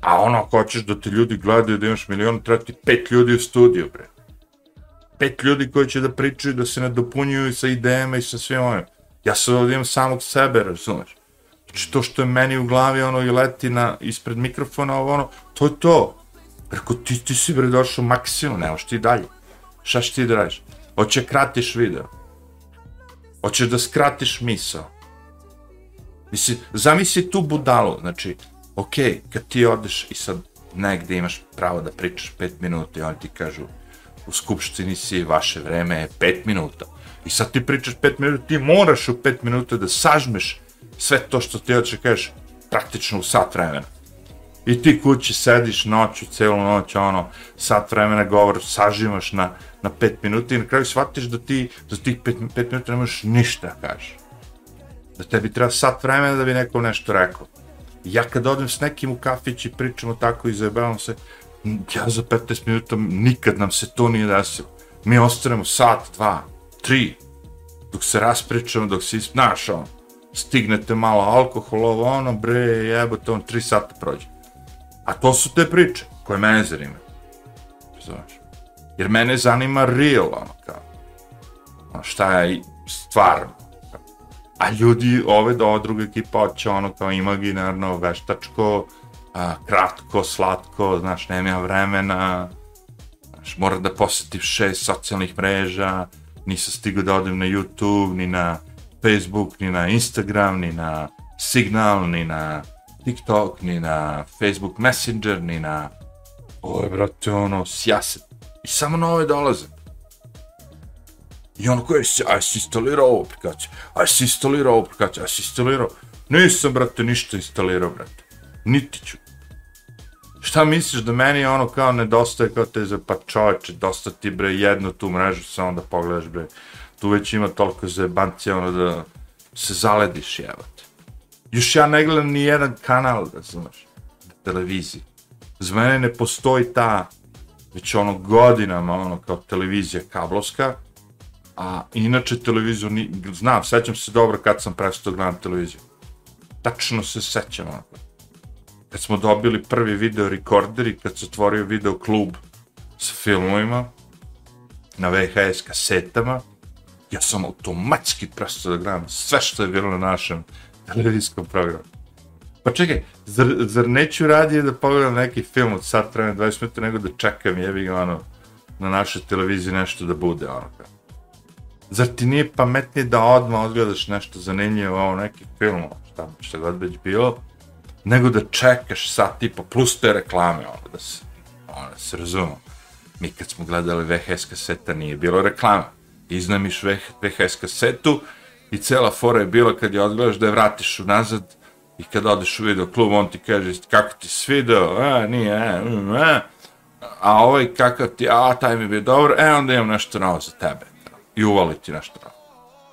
a ono, ako hoćeš da te ljudi gledaju, da imaš milion, treba ti pet ljudi u studiju, bre. Pet ljudi koji će da pričaju, da se nadopunjuju sa idejama i sa svim ovim. Ja sad ovdje imam samog sebe, razumeš? Znači, to što je meni u glavi, ono, i leti na, ispred mikrofona, ovo, ono, to je to. Rekao, ti, ti si, bre, došao maksimum, nemaš ti dalje. Šta će ti da radiš? Hoće kratiš video. Hoćeš da skratiš misao. Mislim, zamisli tu budalu, znači, okay, kad ti odeš i sad negde imaš pravo da pričaš pet minuta i oni ti kažu u skupštini si, vaše vreme je pet minuta. I sad ti pričaš pet minuta, ti moraš u pet minuta da sažmeš sve to što ti hoćeš kažeš praktično u sat vremena. I ti kući sediš noću, celu noć, ono, sat vremena govor, sažimaš na, na pet minuta i na kraju shvatiš da ti za tih pet, pet minuta nemaš ništa da kažeš. Da tebi treba sat vremena da bi neko nešto rekao. Ja kad odem s nekim u kafić i pričamo tako i zajebavam se, ja za 15 minuta nikad nam se to nije desilo. Mi ostanemo sat, dva, tri, dok se raspričamo, dok se znaš, on, stignete malo alkoholova, ono, bre, jebote, on, tri sata prođe. A to su te priče koje mene zanima. Znaš. Jer mene zanima real, ono, kao. Ono, šta je stvarno. A ljudi, ove do druga ekipa, hoće ono kao imaginarno, veštačko, a, kratko, slatko, znaš, nema vremena, znaš, mora da posjetim šest socijalnih mreža, nisam stigao da odem na YouTube, ni na Facebook, ni na Instagram, ni na Signal, ni na TikTok, ni na Facebook Messenger, ni na... Oj, brate, ono, sjaset. I samo nove dolaze. I ono koje si, aj si instalirao ovu aplikaciju, aj si instalirao ovu aplikaciju, aj si instalirao... Nisam, brate, ništa instalirao, brate. Niti ću. Šta misliš da meni ono kao nedostaje kao te za pa čoveče, dosta ti bre jednu tu mrežu samo da pogledaš bre. Tu već ima toliko zebancija ono da se zalediš jevate. Još ja ne gledam ni jedan kanal, da znaš, televiziji. Za mene ne postoji ta, već ono godinama, ono kao televizija kablovska, a inače televiziju, ni, znam, sećam se dobro kad sam prestao gledam televiziju. Tačno se sećam, ono, kad smo dobili prvi video rekorder i kad se otvorio video klub s filmovima na VHS kasetama, ja sam automatski prestao da gledam sve što je bilo na našem televizijskom programu. Pa čekaj, zar, zar neću radije da pogledam neki film od sat vremena 20 minuta nego da čekam jebi ga ono na našoj televiziji nešto da bude ono kao. Zar ti nije pametnije da odmah odgledaš nešto zanimljivo ovo neki film, šta, šta god već bilo, nego da čekaš sat tipa plus te reklame, ono, da se, ono, da se razumemo. Mi kad smo gledali VHS kaseta nije bilo reklama. Iznamiš VHS kasetu i cela fora je bila kad je odgledaš da je vratiš unazad i kad odeš u video klub, on ti kaže kako ti se video, a, nije, a, a, a ovaj kakav ti, a, taj mi bi dobro, e, onda imam nešto novo za tebe. I uvali ti nešto novo.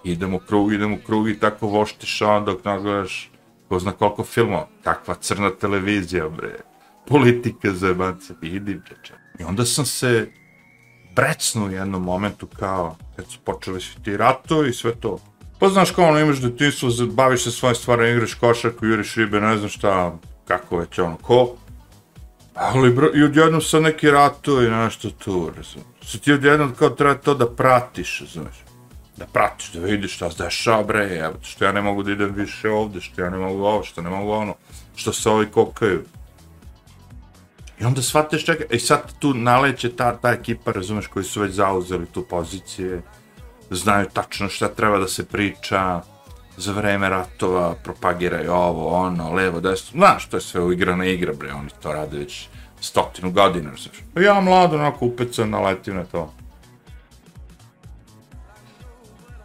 Idemo u krug, idemo u krug i tako voštiš on dok nagledaš ko zna koliko filmova, kakva crna televizija, bre, politika za jebance, vidi, bre, če. I onda sam se brecnuo u jednom momentu kao, kad su počeli svi ti rato i sve to. Pa znaš kao ono, imaš detinstvo, baviš se svojim stvarima, igraš košarku, juriš ribe, ne znam šta, kako već ono, ko. Ali bro, i odjednom sad neki ratovi, nešto tu, razumiješ. Sad ti odjednom kao treba to da pratiš, znaš da pratiš, da vidiš šta se dešava, bre, evo, što ja ne mogu da idem više ovde, što ja ne mogu ovo, što ne mogu ono, što se ovi kokaju. I onda shvateš čeka, i sad tu naleće ta, ta ekipa, razumeš, koji su već zauzeli tu pozicije, znaju tačno šta treba da se priča, za vreme ratova propagiraju ovo, ono, levo, desno, znaš, to je sve uigrana igra, bre, oni to rade već stotinu godina, znaš. Ja mlad, onako, upecan, naletim na to.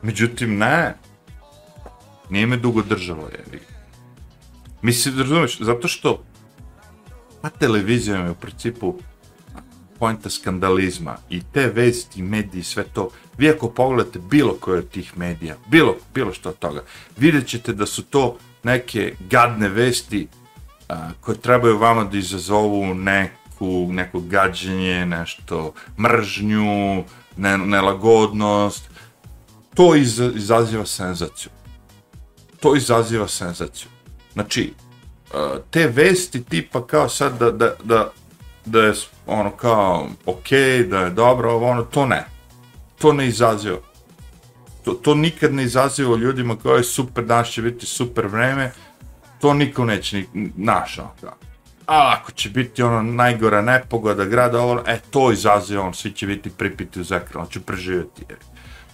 Međutim, ne. Nije me dugo držalo, je. Mislim, razumeš, zato što pa televizija je u principu poenta skandalizma i te vesti, mediji, sve to, vi ako pogledate bilo koje od tih medija, bilo, bilo što od toga, vidjet ćete da su to neke gadne vesti a, koje trebaju vama da izazovu neku, neko gađenje, nešto, mržnju, ne, nelagodnost, to iz, izaziva senzaciju. To izaziva senzaciju. Znači, e, te vesti tipa kao sad da, da, da, da je ono kao ok, da je dobro, ovo ono, to ne. To ne izaziva. To, to nikad ne izaziva ljudima kao je super, danas će biti super vreme, to niko neće ni naš, ono kao. A ako će biti ono najgora nepogoda grada, ovo, ono, e, to izaziva, on, svi će biti pripiti uz on će preživjeti. Jer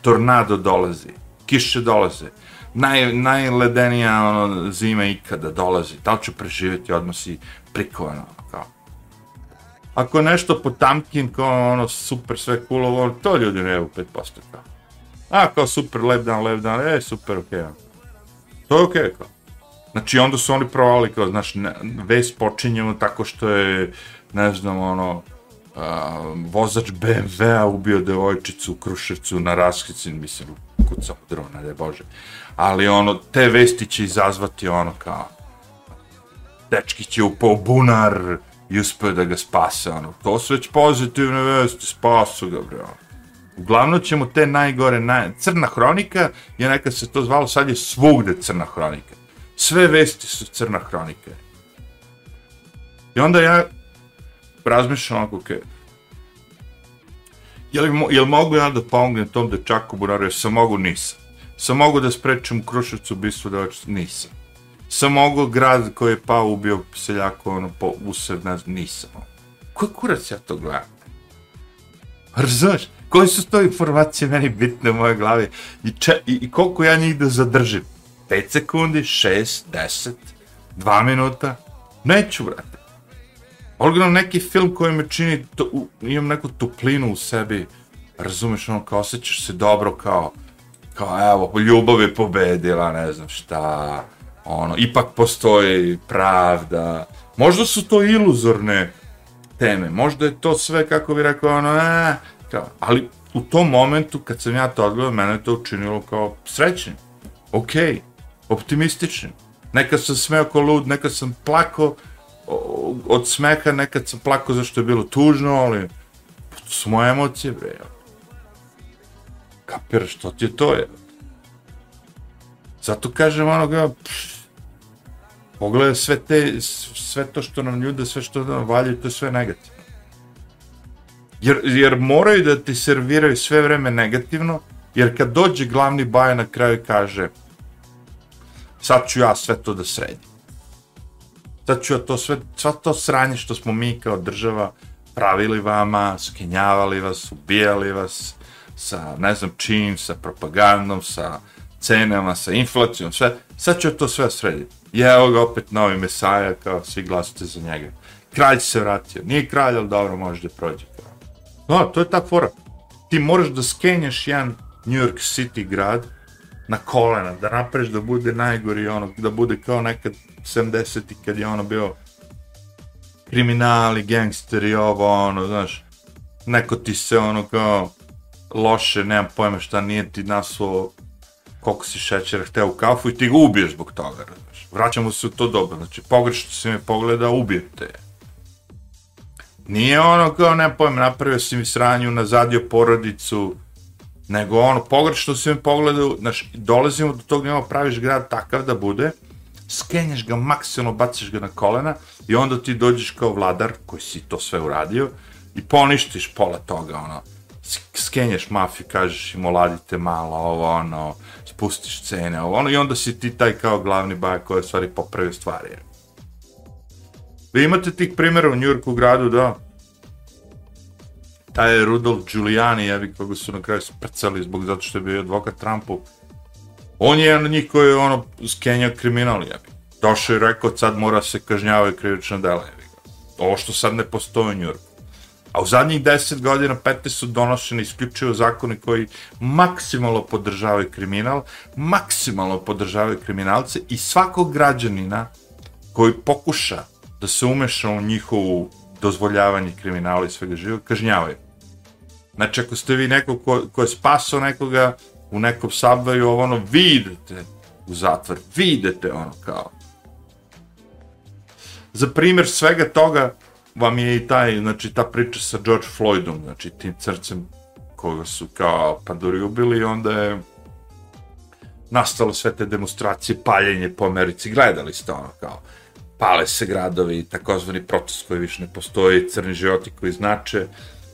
tornado dolazi, kiše dolaze, naj, najledenija ono, zima ikada dolazi, da li ću preživjeti, odmah si prikovano, kao. Ako nešto po tamkin, kao ono, super, sve cool, to ljudi ne u 5%, kao. A, kao super, lep dan, lep dan, e, super, okej, okay, to je okej, okay, kao. Znači, onda su oni provali, kao, znaš, ne, ves počinjemo tako što je, ne znam, ono, vozač BMW-a ubio devojčicu u Kruševcu na raskicin, mislim, kucao drona, ne bože. Ali ono, te vesti će izazvati ono kao, dečki će upao bunar i uspio da ga spase, ono, to su već pozitivne vesti, spasu ga, bre, ono. Uglavnom ćemo te najgore, naj... crna hronika je nekad se to zvalo, sad je svugde crna hronika. Sve vesti su crna hronika. I onda ja razmišljam onako, okay, je li, je li mogu ja da pomognem tom dečaku Bunaru, ja sam mogu, nisam. Sam mogu da sprečem u Kruševcu ubistvo da nisam. Sam mogu grad koji je pao ubio seljako ono, po, usred, ne znam, nisam. Koji kurac ja to gledam? Pa Razumeš? Koje su to informacije meni bitne u mojoj glavi? I, če, i, i koliko ja njih da zadržim? 5 sekundi, 6, 10, 2 minuta? Neću, brate originalno neki film koji me čini, to, u, imam neku toplinu u sebi, razumeš, ono, kao osjećaš se dobro, kao, kao, evo, ljubav je pobedila, ne znam šta, ono, ipak postoji pravda, možda su to iluzorne teme, možda je to sve, kako bi rekao, ono, e, kao, ali u tom momentu, kad sam ja to odgledao, mene je to učinilo kao srećen, okej, okay, optimističnim, nekad sam smeo ko lud, nekad sam plako, od smeka nekad sam plakao zašto je bilo tužno, ali to su moje emocije, bre. Kapir, što ti je to, je? Zato kažem ono ga, pogledaj sve te, sve to što nam ljude, sve što nam valje, to je sve negativno. Jer, jer moraju da ti serviraju sve vreme negativno, jer kad dođe glavni baja na kraju kaže sad ću ja sve to da sredim sad ću ja to sve, sva to sranje što smo mi kao država pravili vama, skenjavali vas, ubijali vas, sa ne znam čim, sa propagandom, sa cenama, sa inflacijom, sve, sad ću to sve srediti. I evo ga opet novi mesaja, kao svi glasite za njega. Kralj se vratio, nije kralj, ali dobro, može da prođe. No, to je ta fora. Ti moraš da skenjaš jedan New York City grad na kolena, da napreš da bude najgori, ono, da bude kao nekad 70-ti kad je ono bio kriminali, gangsteri, ovo, ono, znaš, neko ti se ono kao loše, nemam pojma šta, nije ti nasuo koliko si šećera hteo u kafu i ti ga ubiješ zbog toga, znaš. Vraćamo se u to dobro, znači, pogrešno si me pogleda, ubijete. Nije ono kao, nemam pojma, napravio si mi sranju, nazadio porodicu, nego ono, pogrešno se mi pogledaju, znaš, dolazimo do tog nema praviš grad takav da bude, skenješ ga maksimalno, baciš ga na kolena i onda ti dođeš kao vladar koji si to sve uradio i poništiš pola toga, ono, skenješ mafiju, kažeš im oladite malo, ovo ono, spustiš cene, ovo ono, i onda si ti taj kao glavni baj koji stvari popravio stvari. Vi imate tih primjera u Njurku gradu, da, taj Rudolf Giuliani, jebi koga su na kraju sprcali zbog zato što je bio advokat Trumpu. On je jedan od njih koji je ono skenja kriminal, jebi. Došao i rekao, sad mora se kažnjavaju krivična dela, jebi. Ovo što sad ne postoje u Njurku. A u zadnjih deset godina, 15 su donošeni isključivo zakoni koji maksimalno podržavaju kriminal, maksimalno podržavaju kriminalce i svakog građanina koji pokuša da se umeša u njihovu dozvoljavanje kriminala i svega živog, kažnjavaju. Znači, ako ste vi neko ko, ko je spasao nekoga u nekom subwayu, ovo ono, vi idete u zatvor, vi idete ono kao. Za primjer svega toga vam je i taj, znači, ta priča sa George Floydom, znači, tim crcem koga su kao panduri ubili, onda je nastalo sve te demonstracije, paljenje po Americi, gledali ste ono kao, pale se gradovi, takozvani protest koji više ne postoji, crni životi koji znače,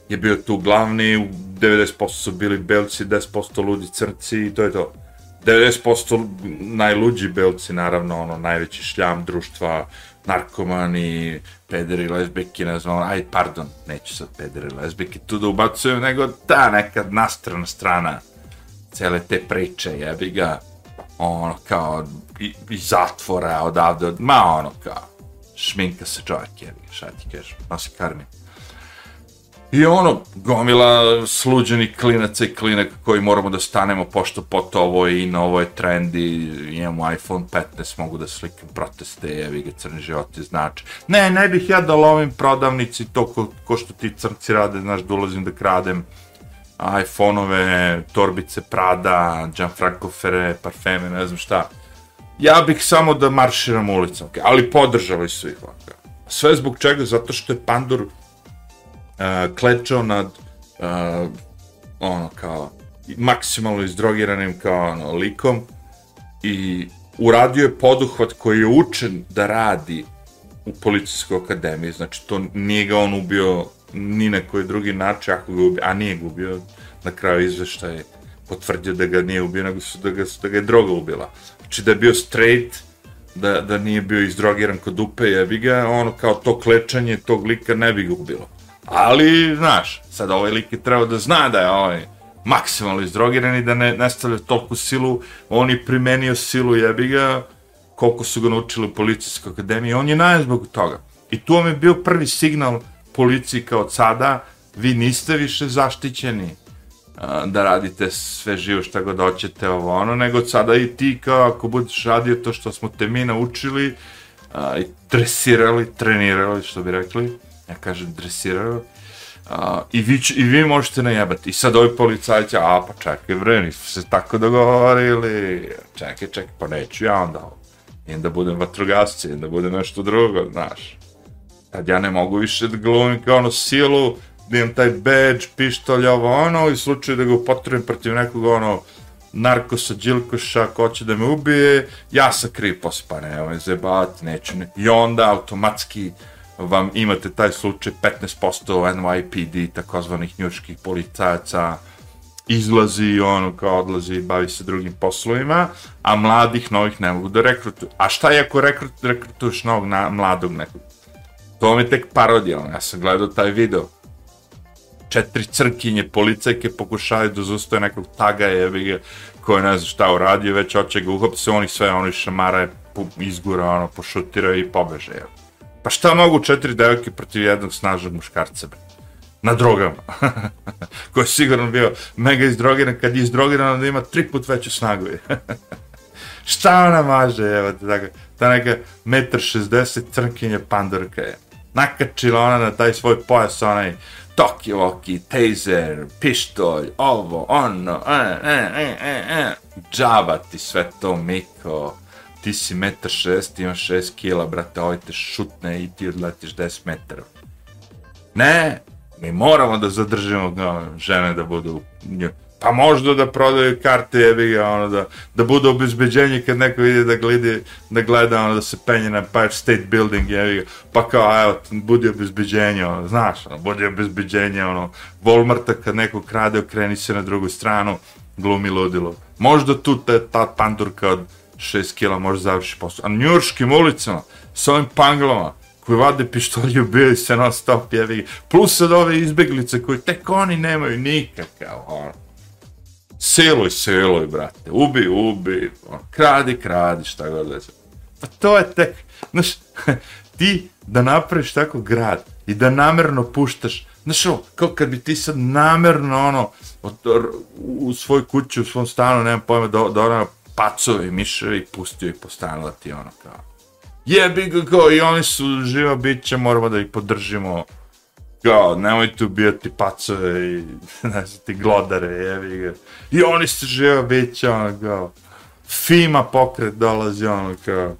je bio tu glavni, 90% su bili belci, 10% ludi crci i to je to. 90% najluđi belci, naravno, ono, najveći šljam društva, narkomani, pederi, lesbiki, ne znam, ono, aj, pardon, neću sad pederi, lesbiki tu da ubacujem, nego ta neka nastrana strana cele te priče, jebi ga, ono, kao, iz zatvora, odavde, od, ma ono, kao, šminka se čovjek, jebi ga, šta ti kažeš, nosi karmi. I ono, gomila sluđenih klinaca i klinak koji moramo da stanemo, pošto pot ovo je in, ovo je trendi, imamo iPhone 15, mogu da slikam proteste, jevi ga crni životi, znači. Ne, ne bih ja da lovim prodavnici to ko, ko što ti crnci rade, znaš, da ulazim da kradem iPhone-ove, torbice Prada, Gianfranco Ferre, parfeme, ne znam šta. Ja bih samo da marširam ulicom, okay? ali podržali su ih ovako. Sve zbog čega? Zato što je Pandur uh, klečao nad uh, ono kao maksimalno izdrogiranim kao ono likom i uradio je poduhvat koji je učen da radi u policijskoj akademiji, znači to nije ga on ubio ni na koji drugi način, ako ga ubio, a nije ga ubio, na kraju izveštaje potvrdio da ga nije ubio, nego su da ga, da ga je droga ubila. Znači da je bio straight, da, da nije bio izdrogiran kod upe, jebi ga, ono kao to klečanje tog lika ne bi ga ubilo. Ali, znaš, sad ovaj lik je trebao da zna da je ovaj maksimalno izdrogiran i da ne, nestavlja toliko silu, on je primenio silu jebi ga, koliko su ga naučili u policijskoj akademiji, on je najem zbog toga. I tu vam je bio prvi signal policiji kao od sada, vi niste više zaštićeni da radite sve živo šta god hoćete ovo ono, nego od sada i ti kao ako budeš radio to što smo te mi naučili a, i tresirali, trenirali, što bi rekli, ja kažem dresiraju, a, i, vi, i vi možete najebati. I sad ovi policajci, a pa čekaj bre, nisu se tako dogovorili, čekaj, čekaj, pa neću ja onda ovo. Idem da budem vatrogasci, da budem nešto drugo, znaš. Tad ja ne mogu više da glumim kao ono silu, da imam taj badge, pištolj, ovo ono, i slučaju da ga upotrebim protiv nekog ono, narkosa, džilkoša, ko će da me ubije, ja sam kriv posle, pa ne, ovaj zebat, neću ne. I onda automatski vam imate taj slučaj 15% NYPD, takozvanih njuških policajaca, izlazi ono kao odlazi bavi se drugim poslovima, a mladih novih ne mogu da rekrutuju. A šta je ako rekrut, rekrutuješ novog na, mladog nekog? To mi je tek parodija, ja sam gledao taj video četiri crkinje policajke pokušaju da zustoje nekog taga je koji ne zna šta uradio, već hoće ga uhopse, oni sve, oni šamare izgura, ono, pošutira i pobeže. Je. Pa šta mogu četiri devojke protiv jednog snažnog muškarca? Bre? Na drogama. [laughs] Ko je sigurno bio mega izdrogiran, kad je izdrogiran, onda ima tri put veću snagu. [laughs] šta ona maže, evo, tako, ta neka metar šestdeset crnkinja pandorka je. Nakačila ona na taj svoj pojas, onaj, Tokivoki, taser, pištolj, ovo, ono, e, e, e, e, e. Džaba ti sve to, Miko. Ti si metar šest, imaš šest kila, brate, ovaj te šutne i ti odletiš 10 metara. Ne, mi moramo da zadržimo no, žene da budu... Pa možda da prodaju karte, jebi ga, ono, da, da bude obezbeđenje kad neko ide da gledi, da gleda, ono, da se penje na Empire State Building, jebi ga, pa kao, evo, budi obezbeđenje, ono, znaš, ono, budi obezbeđenje, ono, Walmarta kad neko krade, okreni se na drugu stranu, glumi ludilo. Možda tu ta, ta pandurka od 6 kila može završi posao. A na njurškim ulicama, s ovim panglama, koji vade pištolje, ubijaju se non stop, jevi. Plus sad ove izbeglice koji tek oni nemaju nikakav, ono. Seluj, seluj, brate. Ubi, ubi. On, kradi, kradi, šta god da Pa to je tek, znaš, [laughs] ti da napraviš tako grad i da namerno puštaš, znaš, ovo, kao kad bi ti sad namerno, ono, od, u svoj kući, u svom stanu, nemam pojma, da, da ono, pacove, miševi, pustio ih po ti ono, kao, jebi ga kao i oni su živa bića, moramo da ih podržimo. Kao, nemojte ubijati pacove i [laughs] ne znam ti glodare, jebi ga. I oni su živa bića, ono kao. Fima pokret dolazi, ono kao.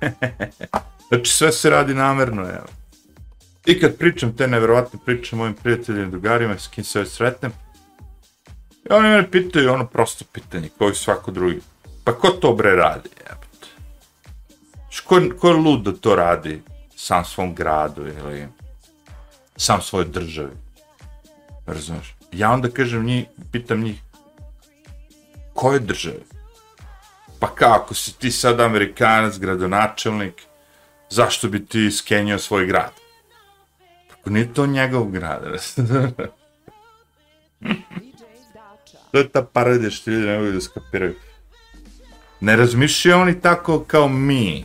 [laughs] znači sve se radi namerno, evo. I kad pričam te nevjerovatne priče mojim prijateljima i drugarima s kim se već sretnem, i oni me pitaju ono prosto pitanje, koji svako drugi. Pa ko to bre radi, jebate? ko, ko je lud da to radi sam svom gradu ili sam svojoj državi? Razumeš? Ja onda kažem njih, pitam njih, koje države? Pa kako si ti sad amerikanac, gradonačelnik, zašto bi ti skenio svoj grad? Pa kako nije to njegov grad, [laughs] to je ta paradija što ljudi ne mogu da skapiraju. Ne razmišljaju oni tako kao mi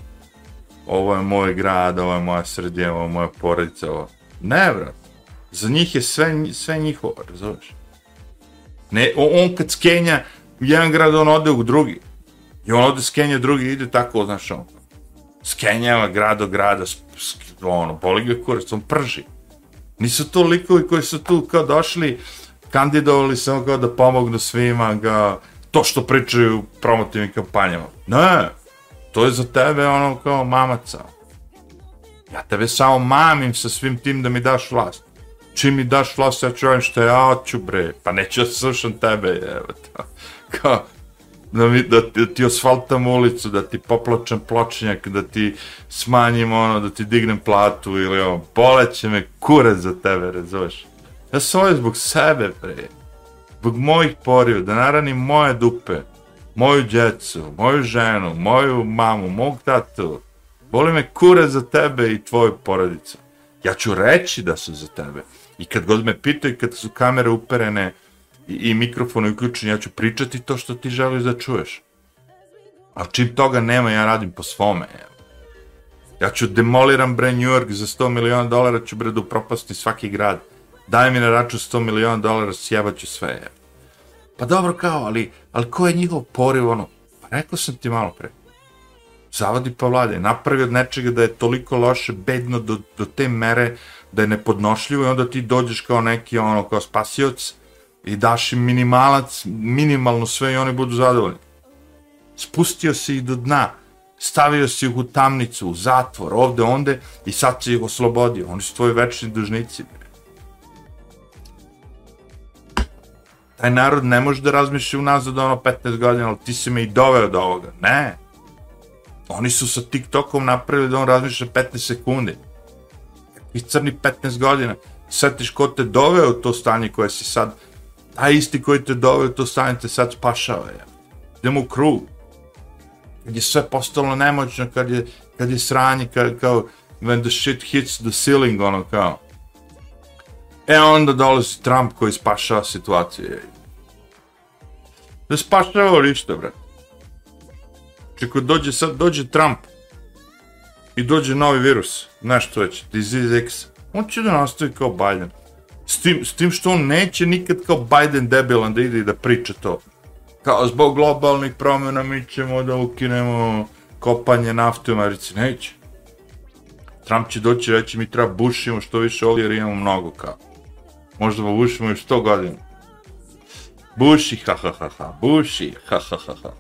ovo je moj grad, ovo je moja sredina, ovo je moja porodica, ovo. Ne, brat. Za njih je sve, sve njihovo, razumiješ? Ne, on kad skenja jedan grad, on ode u drugi. I on ode skenja drugi, ide tako, znaš, on. Skenjava grad do grada, ono, boli ga kurac, on prži. Nisu to likovi koji su tu kao došli, kandidovali samo ono kao da pomognu svima, ga, to što pričaju u promotivnim kampanjama. Ne, to je za tebe ono kao mamaca. Ja tebe samo mamim sa svim tim da mi daš vlast. Čim mi daš vlast, ja ću ovim što ja hoću, bre. Pa neću da slušam tebe, evo to. [laughs] Kao, da, mi, da, ti, da ti osfaltam ulicu, da ti poplačem pločnjak, da ti smanjim ono, da ti dignem platu ili ono, boleće me kurac za tebe, razumeš? Ja sam ovdje zbog sebe, bre. Zbog mojih poriju, da naranim moje dupe moju djecu, moju ženu, moju mamu, mog tatu. Boli me kure za tebe i tvoju porodicu. Ja ću reći da su za tebe. I kad god me pitaju, kad su kamere uperene i, i mikrofon uključen, ja ću pričati to što ti želiš da čuješ. Ali čim toga nema, ja radim po svome. Ja ću demoliram bre New York za 100 miliona dolara, ću bre da upropasti svaki grad. Daj mi na račun 100 miliona dolara, sjebaću sve. Pa dobro kao, ali, ali ko je njihov poriv, ono? Pa rekao sam ti malo pre. Zavadi pa vlade, napravi od nečega da je toliko loše, bedno do, do te mere da je nepodnošljivo i onda ti dođeš kao neki, ono, kao spasioc i daš im minimalac, minimalno sve i oni budu zadovoljni. Spustio si ih do dna, stavio si ih u tamnicu, u zatvor, ovde, onde i sad si ih oslobodio. Oni su tvoji večni dužnici. Taj narod ne može da razmišlja unazad ono 15 godina, ali ti si me i doveo do ovoga. Ne. Oni su sa TikTokom napravili da on razmišlja 15 sekundi. I crni 15 godina. Sjetiš ko te doveo u to stanje koje si sad, taj isti koji te doveo u to stanje te sad spašava. Ja. Idemo u krug. Kad je sve postalo nemoćno, kad je, kad je sranje, kad, kao, when the shit hits the ceiling, ono kao. E onda dolazi Trump koji spašava situaciju. Ne spašava ništa, bre. Znači, Čeko dođe sad, dođe Trump i dođe novi virus, nešto već, disease X, on će da nastavi kao Biden. S tim, s tim što on neće nikad kao Biden debilan da ide i da priča to. Kao zbog globalnih promjena mi ćemo da ukinemo kopanje nafte u Americi. Neće. Trump će doći reći mi treba bušimo što više ovdje jer imamo mnogo kao. Možda bušimo još 100 godina. Buši, ha, ha, ha, ha, buši, ha, ha, ha, ha.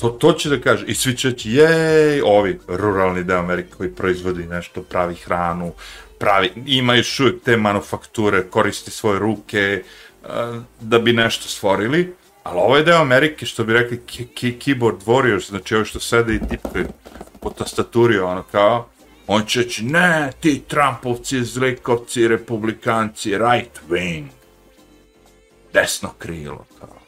To, to će da kaže. I svi će reći, jej, ovi ruralni deo Amerike koji proizvodi nešto, pravi hranu, pravi, ima još uvijek te manufakture, koristi svoje ruke uh, da bi nešto stvorili, ali ovo je deo Amerike, što bi rekli ki, ki, keyboard warriors, znači ovo što sede i tipkaju po tastaturi, ono kao, on će reći, ne, ti Trumpovci, zlikovci, republikanci, right wing, desno krilo, kao.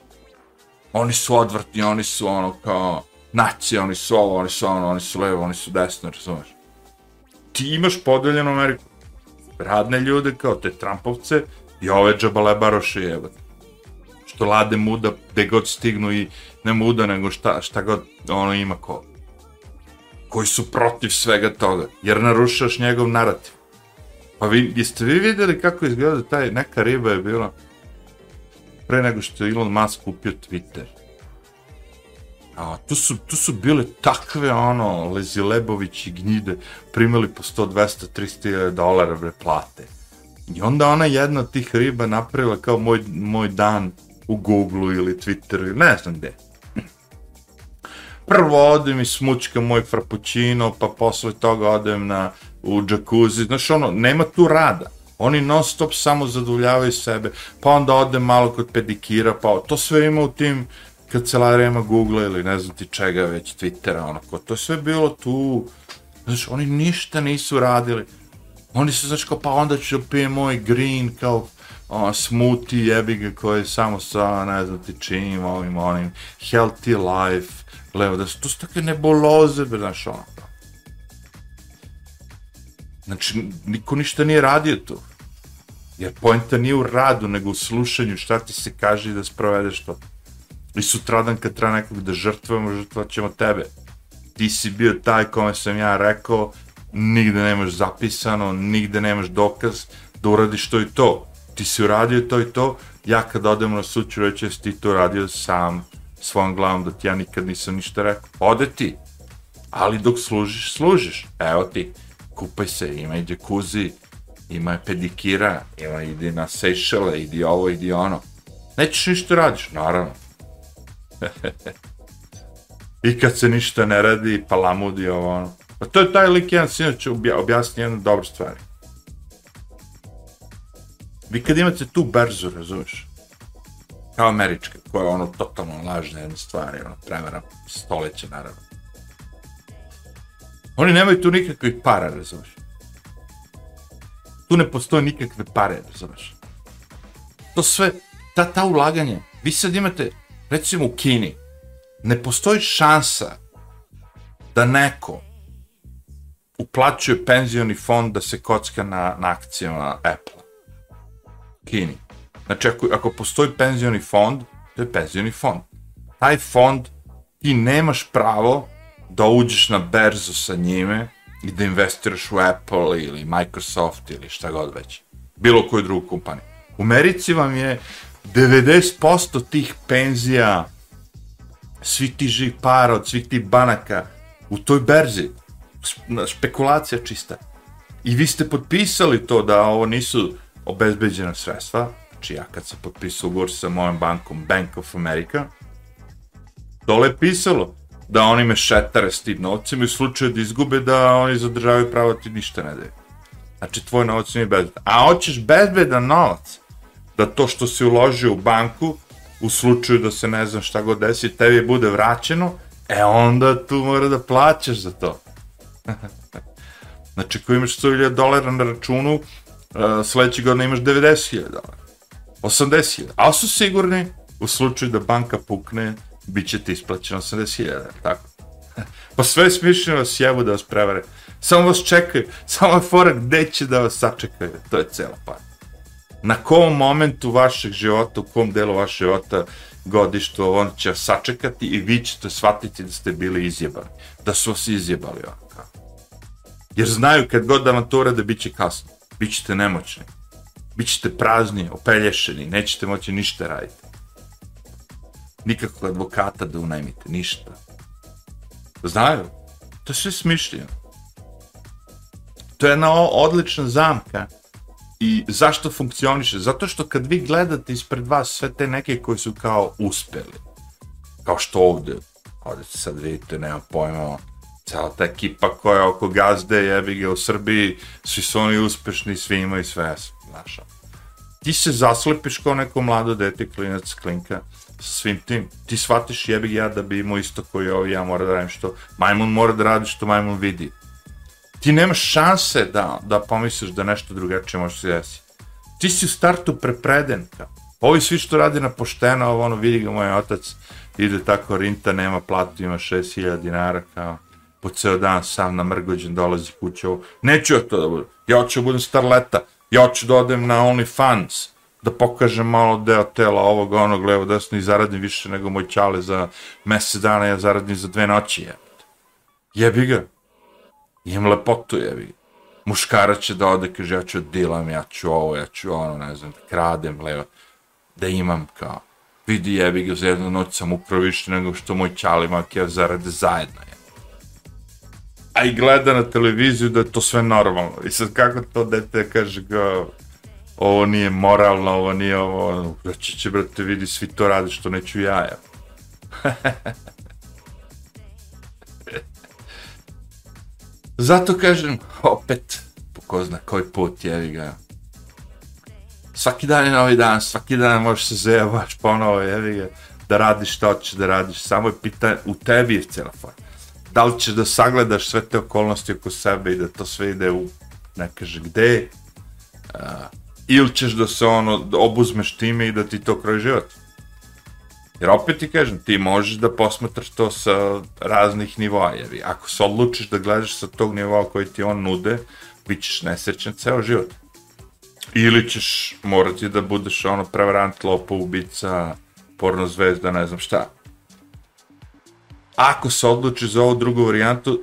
Oni su odvrtni, oni su ono kao, nacije, oni su ovo, oni su ono, oni su levo, oni su desno, razumeš? Ti imaš podeljenu Ameriku. Radne ljude kao te Trumpovce i ove džabalebaroše jebate. Što lade muda gde god stignu i ne muda nego šta, šta god ono ima ko. Koji su protiv svega toga, jer narušaš njegov narativ. Pa vi, jeste vi vidjeli kako izgleda taj, neka riba je bila pre nego što je Elon Musk kupio Twitter. A, tu, su, tu su bile takve, ono, Lezilebović i Gnjide primili po 100, 200, 300 dolara bre plate. I onda ona jedna od tih riba napravila kao moj, moj dan u Google ili Twitteru, ne znam gde. Prvo odem i smučkam moj frappuccino, pa posle toga odem na, u džakuzi. Znaš, ono, nema tu rada. Oni non stop samo zadovoljavaju sebe, pa onda odem malo kod pedikira, pa to sve ima u tim kancelarijama Google ili ne znam ti čega već, Twittera, onako, to je sve bilo tu, znaš, oni ništa nisu radili. Oni su, znaš, kao, pa onda ću pijem moj green, kao, o, smoothie, jebi ga, koji je samo sa, ne znam ti čim, ovim, onim, healthy life, levo, da su, to su takve nebuloze, znaš, ono, Znači, niko ništa nije radio tu. Jer pojenta nije u radu, nego u slušanju šta ti se kaže i da sprovedeš to. I sutradan kad treba nekog da žrtvujemo, žrtvat ćemo tebe. Ti si bio taj kome sam ja rekao, nigde nemaš zapisano, nigde nemaš dokaz da uradiš to i to. Ti si uradio to i to, ja kad odem na sud ću reći ti to uradio sam, svojom glavom, da ti ja nikad nisam ništa rekao. Ode ti, ali dok služiš, služiš. Evo ti, kupaj se, ima i džekuzi, ima pedikira, ima idi na sejšele, idi ovo, idi ono. Nećeš ništa radiš, naravno. [laughs] I kad se ništa ne radi, palamudi ovo ono. Pa to je taj lik jedan sinoć objasni jednu dobru stvar. Vi kad imate tu berzu, razumiješ, kao američka, koja je ono totalno lažna jedna stvar, ono prevara stoleća, naravno. Oni nemaju tu nikakvih para, razumiješ. Tu ne postoje nikakve pare, razumiješ. To sve, ta, ta ulaganje, vi sad imate, recimo u Kini, ne postoji šansa da neko uplaćuje penzioni fond da se kocka na, na akcijama Apple. Kini. Znači, ako, ako postoji penzioni fond, to je penzioni fond. Taj fond, ti nemaš pravo da uđeš na berzu sa njime i da investiraš u Apple ili Microsoft ili šta god već. Bilo koju drugu kompaniju. U Americi vam je 90% tih penzija, svi ti živ para od svih tih banaka u toj berzi. Spekulacija čista. I vi ste potpisali to da ovo nisu obezbeđena sredstva. Znači ja kad sam potpisao ugovor sa mojom bankom Bank of America, dole je pisalo da oni me šetare s tim novcem i u slučaju da izgube da oni zadržavaju pravo ti ništa ne daju. Znači tvoj novac nije bezbedan. A hoćeš bezbedan novac da to što si uložio u banku, u slučaju da se ne znam šta god desi, tebi bude vraćeno, e onda tu mora da plaćaš za to. [laughs] znači, ako imaš 100.000 dolara na računu, uh, sledeće godine imaš 90.000 dolara. 80.000. Ali su sigurni, u slučaju da banka pukne, bit ćete isplaćeno 80.000, tako? [laughs] pa sve smišljeno vas jevu da vas prevare. Samo vas čekaju, samo je fora gde će da vas sačekaju, to je cela par na kom momentu vašeg života, u kom delu vašeg života godištu on će sačekati i vi ćete shvatiti da ste bili izjebani. Da su vas izjebali ovako. Jer znaju kad god da vam to urade, bit će kasno. Bićete nemoćni. Bićete prazni, opelješeni, nećete moći ništa raditi. Nikakvog advokata da unajmite, ništa. Znaju. To je sve smišljeno. To je jedna odlična zamka I zašto funkcioniše? Zato što kad vi gledate ispred vas sve te neke koji su kao uspeli, kao što ovde, ovde se sad vidite, nema pojma, Cela ta ekipa koja je oko gazde, jebi ga u Srbiji, svi su oni uspešni, svi imaju sve, znaš. Ti se zaslepiš kao neko mlado dete, klinac, klinka, sa svim tim. Ti shvatiš jebi ja da bi imao isto koji ovi, ja mora da radim što, majmun mora da radi što majmun vidi. Ti nemaš šanse da, da pomisliš da nešto drugačije može se desiti. Ti si u startu prepreden, kao. Ovi svi što radi na pošteno, ovo ono, vidi ga moj otac, ide tako rinta, nema platu, ima 6000 dinara, kao, po ceo dan sam namrgođen, dolazi kuće, ovo. Neću ja to da budem, ja hoću da budem starleta, ja hoću da odem na OnlyFans, da pokažem malo deo tela ovog, onog, levo, desno i zaradim više nego moj čale za mesec dana, ja zaradim za dve noći, jebate. Jebi ga. Imam lepotu, jebi ga. Muškara će da ode, kaže, ja ću dilam, ja ću ovo, ja ću ono, ne znam, da kradem, levo da imam kao, vidi jebi ga za jednu noć sam upravo više nego što moj čali makija zarade zajedno jebi. A i gleda na televiziju da je to sve normalno. I sad kako to dete kaže ga, ovo nije moralno, ovo nije ovo, ono, reći će brate vidi svi to rade što neću ja, ja. [laughs] Zato kažem, opet, po ko zna koji put, jevi ga, svaki dan je novi dan, svaki dan možeš se zajavaš ponovo, jevi ga, da radiš što ćeš da radiš, samo je pitanje, u tebi je cijela forma. Da li ćeš da sagledaš sve te okolnosti oko sebe i da to sve ide u, ne kaže gde, uh, ili ćeš da se ono, da obuzmeš time i da ti to kroji život. Jer opet ti kažem, ti možeš da posmatraš to sa raznih nivoa, jer ako se odlučiš da gledaš sa tog nivoa koji ti on nude, bit ćeš nesrećan ceo život. Ili ćeš morati da budeš ono prevarant, lopo, ubica, porno zvezda, ne znam šta. Ako se odlučiš za ovu drugu varijantu,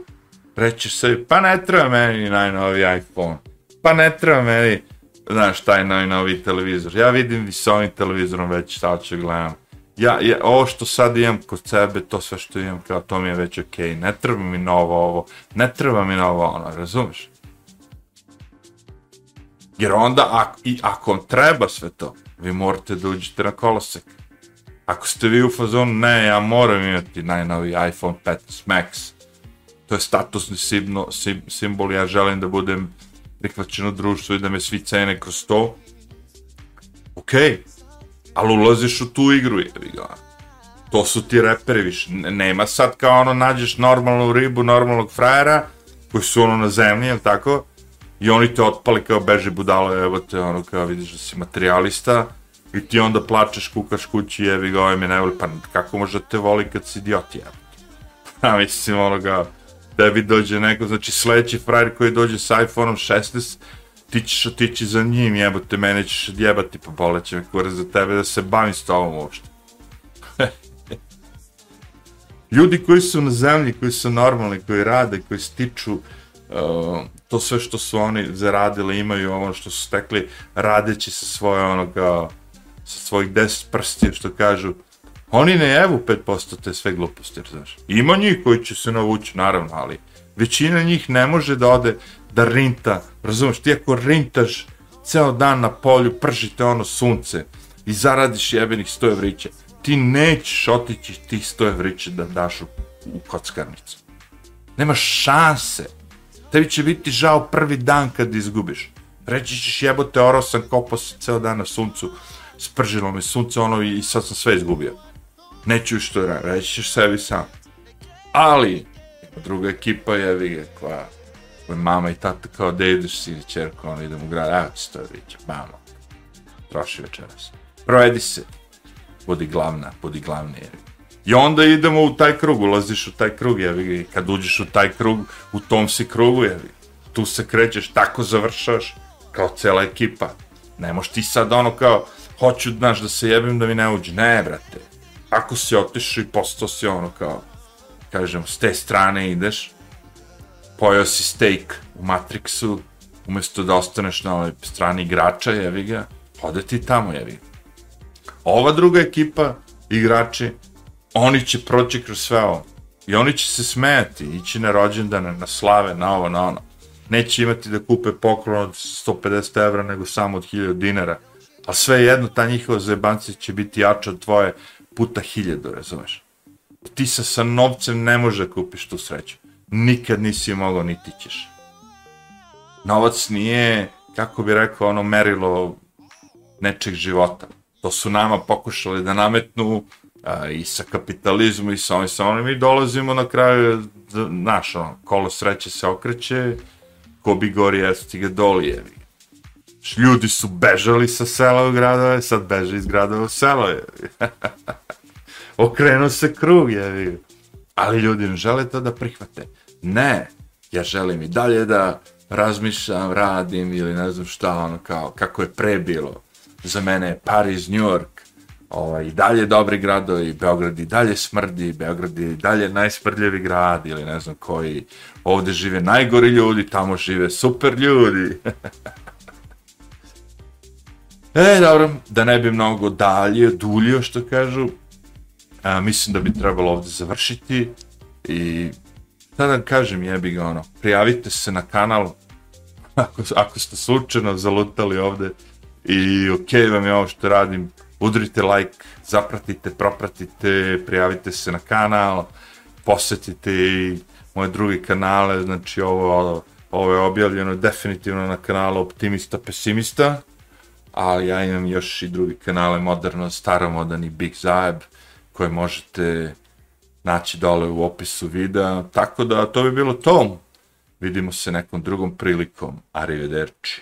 rećeš sebi, pa ne treba meni najnovi iPhone, pa ne treba meni, znaš, taj najnovi televizor. Ja vidim s ovim televizorom već šta ću gledam. Ja, ja, ovo što sad imam kod sebe, to sve što imam, kao to mi je već okej, okay. ne treba mi novo ovo, ne treba mi novo ono, razumiješ? Jer onda, ako, i ako vam treba sve to, vi morate da uđete na kolosek. Ako ste vi u fazonu, ne, ja moram imati najnoviji iPhone 15 Max, to je statusni simno, sim, simbol, ja želim da budem prihvaćen u društvu i da me svi cene kroz to, okej, okay. ali ulaziš u tu igru, jevi ga. To su ti reperi više. Nema sad kao ono, nađeš normalnu ribu, normalnog frajera, koji su ono na zemlji, jel tako? i oni te otpali kao beže budalo, evo te, ono, kao vidiš da si materialista, i ti onda plačeš, kukaš kući, jevi ga, ovaj me ne voli, pa kako može da te voli kad si idiot, jevi? Pa [laughs] mislim, ono, ga, tebi dođe neko, znači sledeći frajer koji dođe sa iPhone-om 16, ti ćeš otići za njim, jebote, mene ćeš odjebati, pa boleće me kurac za tebe da se bavim s tobom uopšte. [laughs] Ljudi koji su na zemlji, koji su normalni, koji rade, koji stiču uh, to sve što su oni zaradili imaju ono što su stekli radeći sa svoje onoga uh, sa svojih 10 prsti što kažu oni ne jevu 5% te sve gluposti znaš ima njih koji će se navući naravno ali većina njih ne može da ode da rinta razumeš ti ako rintaš ceo dan na polju pržite ono sunce i zaradiš jebenih 100 evrića ti nećeš otići tih 100 evrića da daš u, u kockarnicu nema šanse tebi će biti žao prvi dan kad izgubiš. Reći ćeš jebote, oro sam kopao se ceo dan na suncu, spržilo me sunce ono i sad sam sve izgubio. Neću što da reći ćeš sebi sam. Ali, druga ekipa je vige koja, koja mama i tata kao da ideš si i čerko, ono idem u grad, evo ti stoje viće, mama, troši večeras. Provedi se, budi glavna, budi glavni, jer I onda idemo u taj krug, ulaziš u taj krug, jevi, kad uđeš u taj krug, u tom si krugu, jevi. Tu se krećeš, tako završaš, kao cela ekipa. Ne moš ti sad ono kao, hoću, znaš, da se jebim da mi ne uđe. Ne, brate. Ako si otišao i postao si ono kao, kažem, s te strane ideš, pojao si steak u Matrixu, umjesto da ostaneš na ovoj strani igrača, jevi ga, ode ti tamo, jevi. Ova druga ekipa, igrači, oni će proći kroz sve ovo. I oni će se smejati, ići na rođendane, na slave, na ovo, na ono. Neće imati da kupe poklon od 150 evra, nego samo od 1000 dinara. A sve jedno, ta njihova zajebancija će biti jača od tvoje puta 1000, razumeš? Ti sa, sa novcem ne može da kupiš tu sreću. nikad nisi mogao niti ćeš. Novac nije, kako bi rekao, ono merilo nečeg života. To su nama pokušali da nametnu a, i sa kapitalizmom i sa ovim sa onim i dolazimo na kraju, znaš, ono, kolo sreće se okreće, ko bi gori jesti ga doli, jevi. Ljudi su bežali sa sela u gradove, sad beže iz gradova u selo, Okrenuo [laughs] Okrenu se krug, je Ali ljudi ne žele to da prihvate. Ne, ja želim i dalje da razmišljam, radim ili ne znam šta, ono kao, kako je pre bilo. Za mene je Paris, New York, ovaj, i dalje dobri gradovi, Beograd i dalje smrdi, Beograd i dalje najsmrdljivi grad ili ne znam koji, ovde žive najgori ljudi, tamo žive super ljudi. [laughs] e, dobro, da ne bi mnogo dalje, duljio što kažu, a, mislim da bi trebalo ovdje završiti i šta da kažem, jebi ga ono, prijavite se na kanal ako, ako ste slučajno zalutali ovdje i okay, vam je ovo što radim, udrite like, zapratite, propratite, prijavite se na kanal, posetite i moje druge kanale, znači ovo, ovo je objavljeno definitivno na kanalu Optimista Pesimista, ali ja imam još i drugi kanale Moderno, Staromodan i Big Zajeb, koje možete naći dole u opisu videa, tako da to bi bilo to. Vidimo se nekom drugom prilikom. Arrivederci.